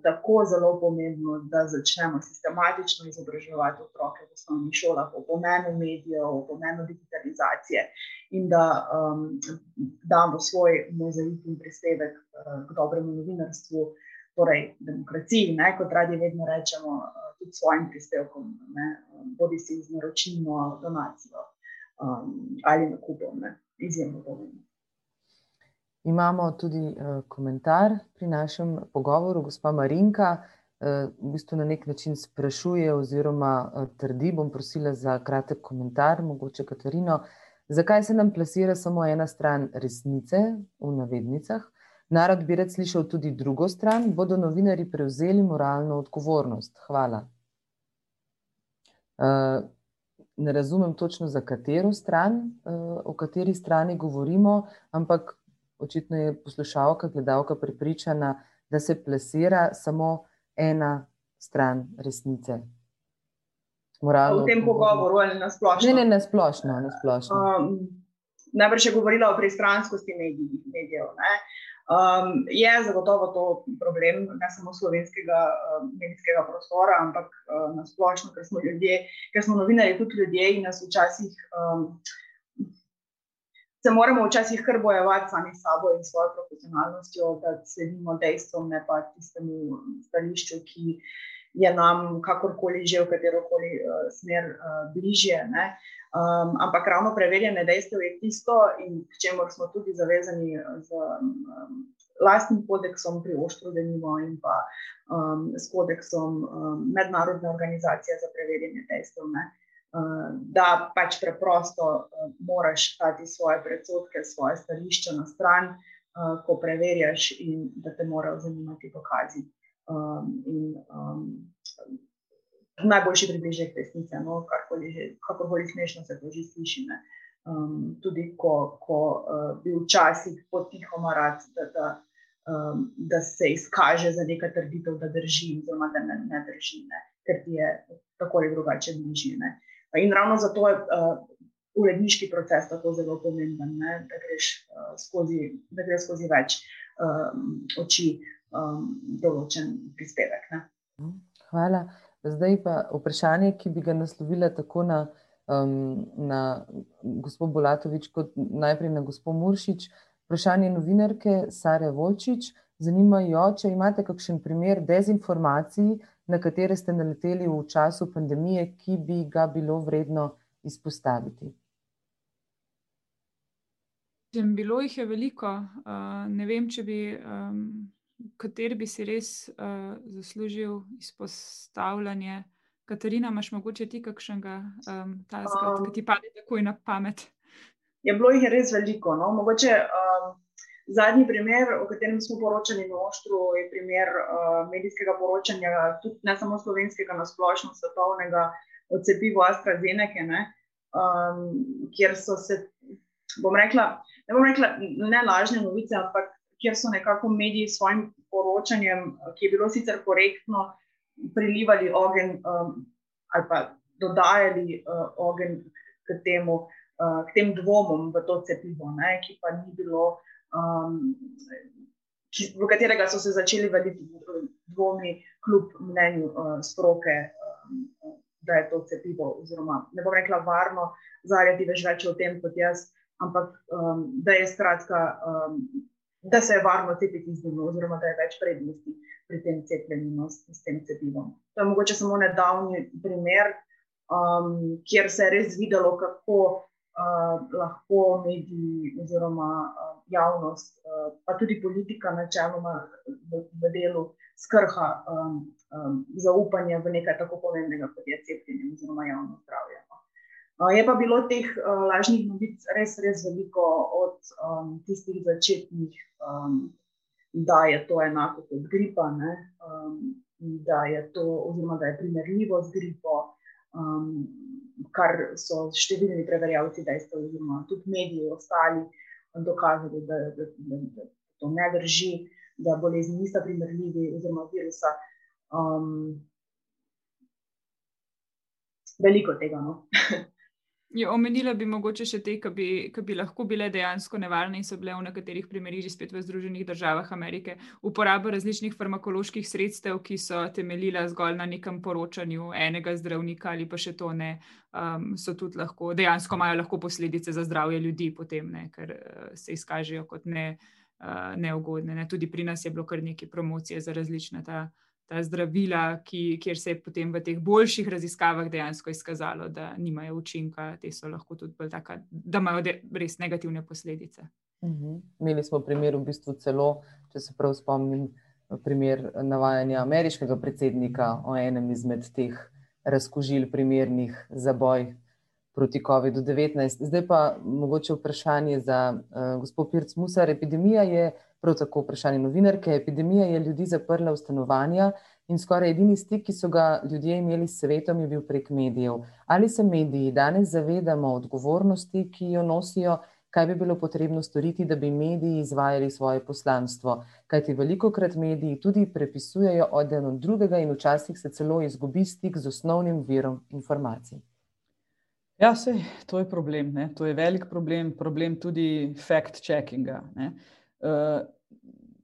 tako zelo pomembno, da začnemo sistematično izobraževati otroke v osnovnih šolah o pomenu medijev, o pomenu digitalizacije in da um, damo svoj mozaik in prispevek uh, k dobremu novinarstvu torej demokraciji, ne, kot radi vedno rečemo, eh, tudi svojim prispevkom, bodi si z naročilno donacijo um, ali nakupom, izjemno pomembno. Imamo tudi uh, komentar pri našem pogovoru, gospa Marinka. Uh, v bistvu na nek način sprašuje, oziroma uh, trdi, bom prosila za kratek komentar, mogoče Katarino, zakaj se nam plasira samo ena stran resnice, v navednicah, Narod bi rad slišal tudi drugo stran, bodo novinari prevzeli moralno odgovornost. Hvala. Uh, ne razumem točno, za katero stran, uh, o kateri strani govorimo, ampak očitno je poslušalka, gledalka prepričana, da se plasira samo ena stran resnice. Moralno v tem pogovoru ali na splošno? Ne, ne, na splošno. Na splošno. Um, najbrž je govorila o pristranskosti medijev. Um, je zagotovo to problem, ne samo slovenskega uh, medijskega prostora, ampak uh, na splošno, ker smo ljudje, ker smo novinari tudi ljudje in nas včasih. Um, Se moramo včasih kar bojevati sami s sabo in svojo profesionalnostjo, da sledimo dejstvom, ne pa tistemu stališču, ki je nam kakorkoli že v katero koli uh, smer uh, bližje. Um, ampak ravno preverjene dejstev je tisto, in k čemu smo tudi zavezani z um, lastnim kodeksom pri Oštru, da nimo in pa um, s kodeksom um, mednarodne organizacije za preverjanje dejstev. Ne? Da pač preprosto moraš dati svoje predsotke, svoje stališče na stran, ko preverjaš, in da te morajo zanimati dokazi um, in um, najboljši približek resnice, no, karkoli že, kako bolj smešno se to že sliši. Um, tudi ko, ko uh, bi včasih potihoma rad, da, da, um, da se izkaže za nekaj trditev, da drži, oziroma da ne, ne drži, ne, ker ti je tako ali drugače bližje. In ravno zato je uh, uredniški proces tako zelo pomemben, ne, da, greš, uh, skozi, da greš skozi več um, oči um, določen prispevek. Ne. Hvala. Zdaj pa vprašanje, ki bi ga naslovila tako na, um, na gospod Bolatovič, kot najprej na gospod Muršič. Vprašanje novinarke Sare Volčič. Zanimajo, če imate kakšen primer dezinformacij, na katere ste naleteli v času pandemije, ki bi ga bilo vredno izpostaviti. Bilo jih je veliko. Uh, ne vem, če bi kateri bi si res uh, zaslužil izpostavljanje. Katarina, imaš mogoče ti kakšnega um, tazga, um, ki ti pade takoj na pamet? Je bilo jih res veliko. No? Mogoče um, zadnji primer, o katerem smo poročali na Oštru, je primer uh, medijskega poročanja, tudi ne samo slovenskega, na splošno svetovnega, o cepivu AstraZeneca, um, kjer so se, bom rekla, ne bom rekla, ne lažne novice, ampak kjer so nekako mediji s svojim poročanjem, ki je bilo sicer korektno, prilivali ogen um, ali pa dodajali uh, ogen k, temu, uh, k tem dvomom v to cepivo, ne, ki pa ni bilo, um, ki, v katerega so se začeli veliti dvomi, kljub mnenju uh, stroke. Um, Da je to cepivo, oziroma ne bom rekla, varno, zaradi več, več o tem kot jaz, ampak um, da je skratka um, da se je varno cepiti z njim, oziroma da je več prednosti pri tem cepljenju no, s tem cepivom. To je mogoče samo nedavni primer, um, kjer se je res videlo, kako uh, lahko mediji oziroma javnost, uh, pa tudi politika, načeloma v, delu skrha um, um, zaupanje v nekaj tako pomembnega, kot je cepljenje oziroma javno zdravje. Je pa bilo teh uh, lažnih novic res, res veliko, od um, tistih začetnih, um, da je to enako kot gripa, um, da je to, oziroma da je primerljivo z gripo, um, kar so številni preverjalci dejstva, oziroma tudi mediji ostali dokazali, da, da, da, da to ne drži, da bolezni niso primerljivi, oziroma virusa. Um, veliko tega. No? (laughs) Jo, omenila bi mogoče še te, ki bi, bi lahko bile dejansko nevarne in so bile v nekaterih primerih že spet v Združenih državah Amerike. Uporaba različnih farmakoloških sredstev, ki so temeljila zgolj na nekem poročanju enega zdravnika ali pa še to ne, um, so tudi lahko, dejansko imajo lahko posledice za zdravje ljudi, potem, ne, ker uh, se izkažejo kot ne, uh, neugodne. Ne. Tudi pri nas je bilo kar nekaj promocije za različne ta ta zdravila, ki, kjer se je potem v teh boljših raziskavah dejansko izkazalo, da nimajo učinka, te so lahko tudi bolj taka, da imajo res negativne posledice. Uhum. Imeli smo primer v bistvu celo, če se prav spomnim, primer navajanja ameriškega predsednika o enem izmed teh razkožil primernih za boj proti COVID-19. Zdaj pa mogoče vprašanje za uh, gospod Pirc Musar. Epidemija je prav tako vprašanje novinarke. Epidemija je ljudi zaprla v stanovanja in skoraj edini stik, ki so ga ljudje imeli s svetom, je bil prek medijev. Ali se mediji danes zavedamo odgovornosti, ki jo nosijo? Kaj bi bilo potrebno storiti, da bi mediji izvajali svoje poslanstvo? Kajti veliko krat mediji tudi prepisujejo od enega drugega in včasih se celo izgubi stik z osnovnim virom informacij. Ja, sej, to je problem. Ne? To je velik problem, problem tudi fact-checkinga. Uh,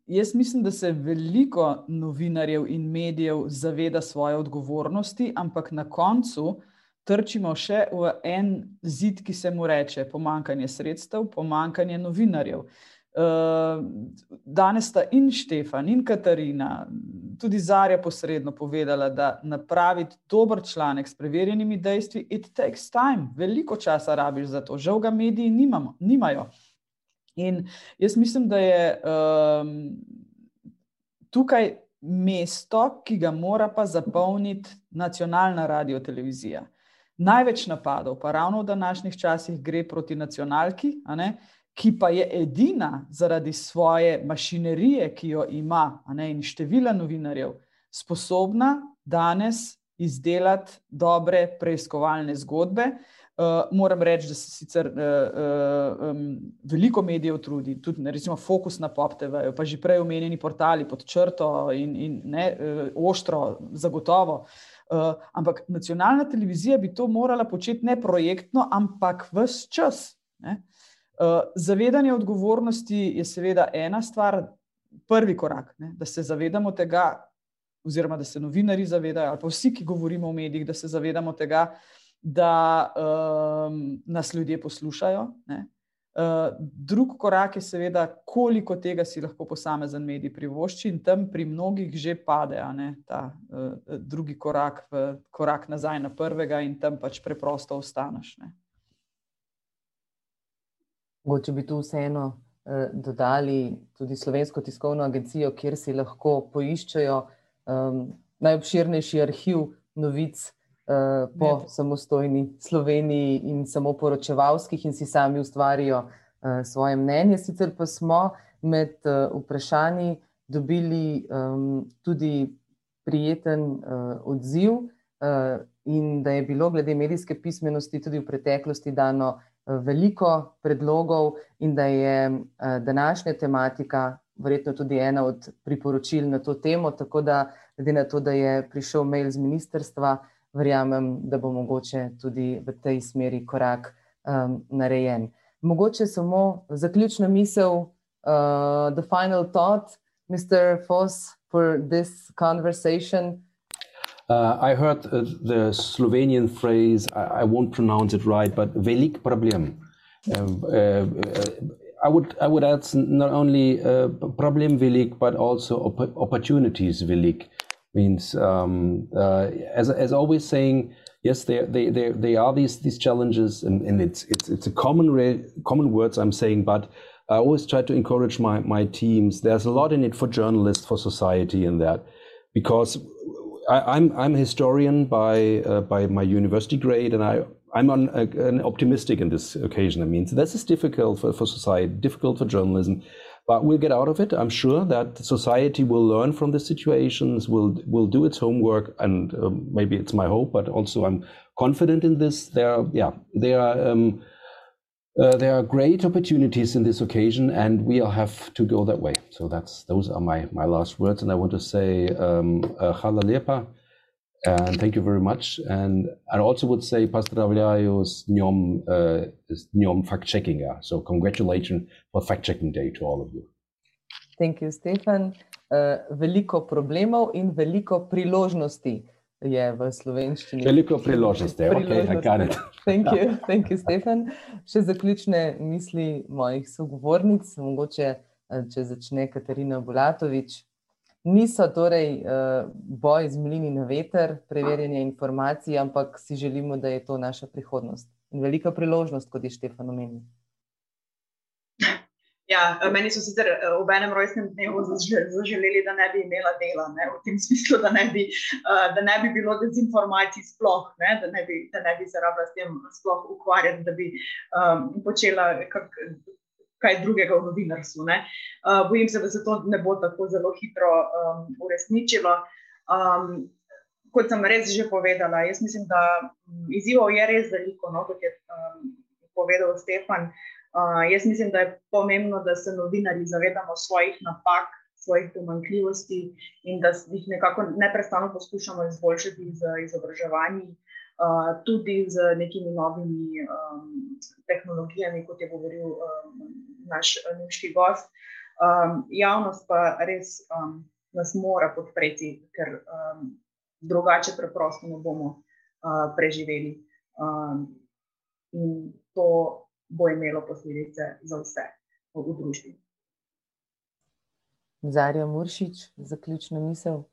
jaz mislim, da se veliko novinarjev in medijev zaveda svoje odgovornosti, ampak na koncu trčimo še v en zid, ki se mu reče pomankanje sredstev, pomankanje novinarjev. Uh, danes sta in Štefan, in Katarina, tudi Zarja posredno povedala, da napraviti dober članek s preverjenimi dejstvi, it takes time, veliko časa rabiš za to, žal ga mediji nimamo, nimajo. In jaz mislim, da je um, tukaj mesto, ki ga mora pa zapolniti nacionalna radio televizija. Največ napadov, pa ravno v današnjih časih, gre proti nacionalki, ki pa je edina zaradi svoje mašinerije, ki jo ima, in števila novinarjev, sposobna danes izdelati dobre preiskovalne zgodbe. Uh, moram reči, da se sicer uh, uh, um, veliko medijev trudi, tudi ne, recimo Focus na PopTV, pa že prej omenjeni portali pod črto in, in ne, uh, ostro, zagotovo. Uh, ampak nacionalna televizija bi to morala početi ne projektno, ampak vse čas. Ne. Uh, zavedanje odgovornosti je seveda ena stvar, prvi korak, ne, da se zavedamo tega, oziroma da se novinari zavedajo, ali pa vsi, ki govorimo v medijih, da se zavedamo tega, da um, nas ljudje poslušajo. Uh, drug korak je, seveda, koliko tega si lahko posamezen medij privošči, in tam pri mnogih že pade ne, ta uh, drugi korak, v, korak nazaj na prvega, in tam pač preprosto ostaneš. Ne. Mogoče bi tu vseeno uh, dodali tudi Slovensko tiskovno agencijo, kjer si lahko poiščejo um, najobširnejši arhiv novic uh, po ne. samostojni Sloveniji in samo poročevalskih, in si sami ustvarijo uh, svoje mnenje. Sicer pa smo med uh, vprašanji dobili um, tudi prijeten uh, odziv, uh, in da je bilo glede medijske pismenosti tudi v preteklosti dano veliko predlogov, in da je uh, današnja tematika. Verjetno tudi ena od priporočil na to temo, tako da, glede na to, da je prišel mail z ministrstva, uh, verjamem, da bo mogoče tudi v tej smeri korak um, narejen. Mogoče samo zaključna misel, uh, the final thought, Mr. Foss, for this conversation. Uh, I heard uh, the Slovenian phrase, I, I, won't pronounce it right, but velik problem. Uh, uh, I would I would add not only uh, problem velik, but also op opportunities velik means um, uh, as, as always saying yes they, they, they, they are these these challenges and, and it's it's it's a common re- common words i'm saying but i always try to encourage my my teams. There's a lot in it for journalists for society in that because I, am I'm, I'm a historian by uh, by my university grade and i i'm on an optimistic in this occasion i mean. So this is difficult for, for society difficult for journalism but we'll get out of it. I'm sure that society will learn from the situations, will will do its homework, and um, maybe it's my hope, but also I'm confident in this. There, are, yeah, there are. Um, uh, there are great opportunities in this occasion, and we'll have to go that way. So that's those are my my last words, and I want to say um, uh, and thank you very much. And I also would say pozdravляю с днем, uh, с днем fact-checking. So congratulations for fact-checking day to all of you. Thank you, Stefan. Uh, veliko problemov in veliko priložnosti je v slovenščini. Veliko priložnosti, priložnosti. ok, I got it. Thank you, thank you, Stefan. Še zaključne misli mojih sogovornic, mogoče, uh, če začne Katarina Bulatovič niso torej uh, boj z mlini na veter, preverjanje informacij, ampak si želimo, da je to naša prihodnost in velika priložnost, kot je Štefan omenil. Ja, meni so sicer eh, ob enem rojstnem dnevu zaželeli, da ne bi imela dela, ne, v tem (laughs) smislu, da ne bi, uh, da ne bi bilo dezinformacij, sploh, ne, da, ne bi, da ne bi se rabila s tem sploh ukvarjati, da bi um, počela kak, kaj drugega v novinarstvu. Uh, bojim se, da se to ne bo tako zelo hitro um, uresničilo. Um, kot sem res že povedala, jaz mislim, da izzivov je res veliko, no, kot je um, povedal Stefan. Uh, jaz mislim, da je pomembno, da se novinari zavedamo svojih napak, svojih pomankljivosti in da jih nekako neprestano poskušamo izboljšati z izobraževanji. Uh, tudi z nekimi novimi um, tehnologijami, kot je govoril um, naš nemški gost. Um, javnost pa res um, nas mora podpreti, ker um, drugače preprosto ne bomo uh, preživeli. Um, in to bo imelo posledice za vse v, v družbi. Zarja Muršič, zaključna misel.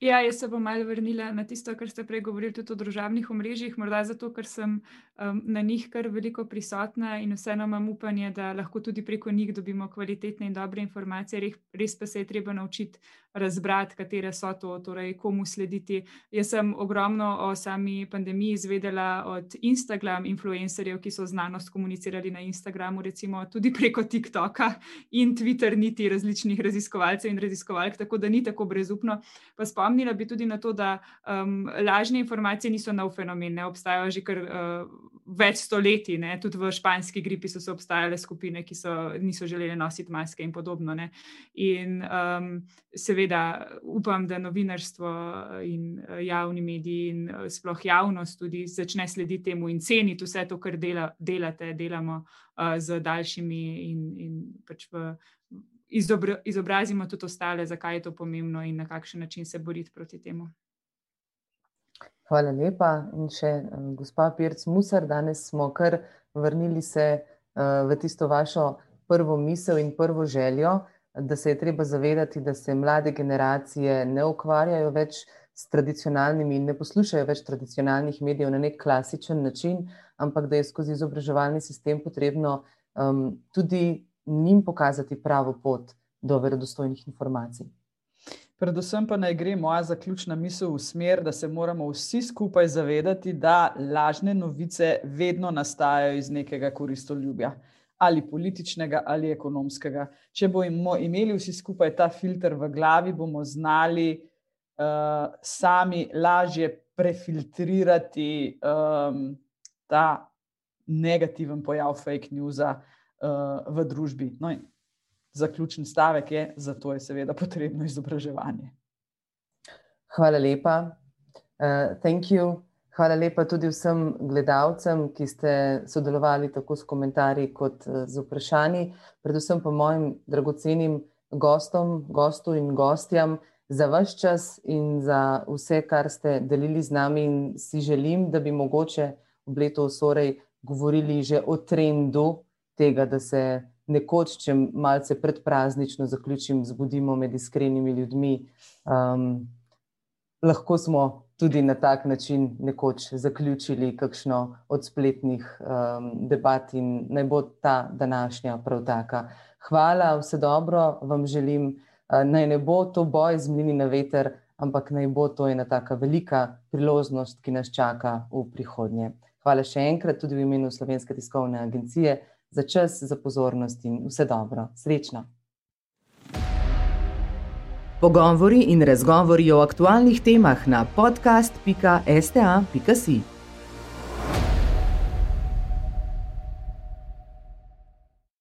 Ja, jaz se bom malo vrnila na tisto, kar ste prej govorili tudi o družabnih omrežjih, morda zato, ker sem um, na njih kar veliko prisotna in vseeno imam upanje, da lahko tudi preko njih dobimo kvalitetne in dobre informacije. Res, res pa se je treba naučiti razbrati, katere so to, torej komu slediti. Jaz sem ogromno o sami pandemiji izvedela od Instagram influencerjev, ki so znanost komunicirali na Instagramu, recimo tudi preko TikToka in Twitter, niti različnih raziskovalcev in raziskovalk, tako da ni tako brezupno. Pa spomnila bi tudi na to, da um, lažne informacije niso nov fenomen, ne obstajajo že kar. Uh, več stoletij, ne? tudi v španski gripi so se obstajale skupine, ki so, niso želeli nositi maske in podobno. Ne? In um, seveda upam, da novinarstvo in uh, javni mediji in uh, sploh javnost tudi začne slediti temu in ceniti vse to, kar dela, delate, delamo uh, z daljšimi in, in pač v. Izobrazimo tudi ostale, zakaj je to pomembno in na kakšen način se boriti proti temu. Hvala lepa. In še uh, gospa Pirc Musar, danes smo kar vrnili se uh, v tisto vašo prvo misel in prvo željo, da se je treba zavedati, da se mlade generacije ne ukvarjajo več s tradicionalnimi in ne poslušajo več tradicionalnih medijev na nek klasičen način, ampak da je skozi izobraževalni sistem potrebno um, tudi njim pokazati pravo pot do verodostojnih informacij. Predvsem pa naj gre moja zaključna misel v smer, da se moramo vsi skupaj zavedati, da lažne novice vedno nastajajo iz nekega koristoljubja, ali političnega ali ekonomskega. Če bomo imeli vsi skupaj ta filter v glavi, bomo znali uh, sami lažje prefiltrirati um, ta negativen pojav fake news uh, v družbi. No, zaključni stavek je, zato je seveda potrebno izobraževanje. Hvala lepa. Uh, Hvala lepa tudi vsem gledalcem, ki ste sodelovali tako s komentarji kot uh, z vprašanji, predvsem pa mojim dragocenim gostom, gostu in gostjam za vaš čas in za vse, kar ste delili z nami. In si želim, da bi mogoče v letu osorej govorili že o trendu tega, da se nekoč, če malce predpraznično zaključim, zbudimo med iskrenimi ljudmi. Um, lahko smo tudi na tak način nekoč zaključili kakšno od spletnih um, debat in naj bo ta današnja prav taka. Hvala, vse dobro vam želim. Uh, naj ne bo to boj z mlini na veter, ampak naj bo to ena taka velika priložnost, ki nas čaka v prihodnje. Hvala še enkrat tudi v imenu Slovenske tiskovne agencije za čas, za pozornost in vse dobro. Srečno. Pogovori in razgovori o aktualnih temah na podcast.sta.si.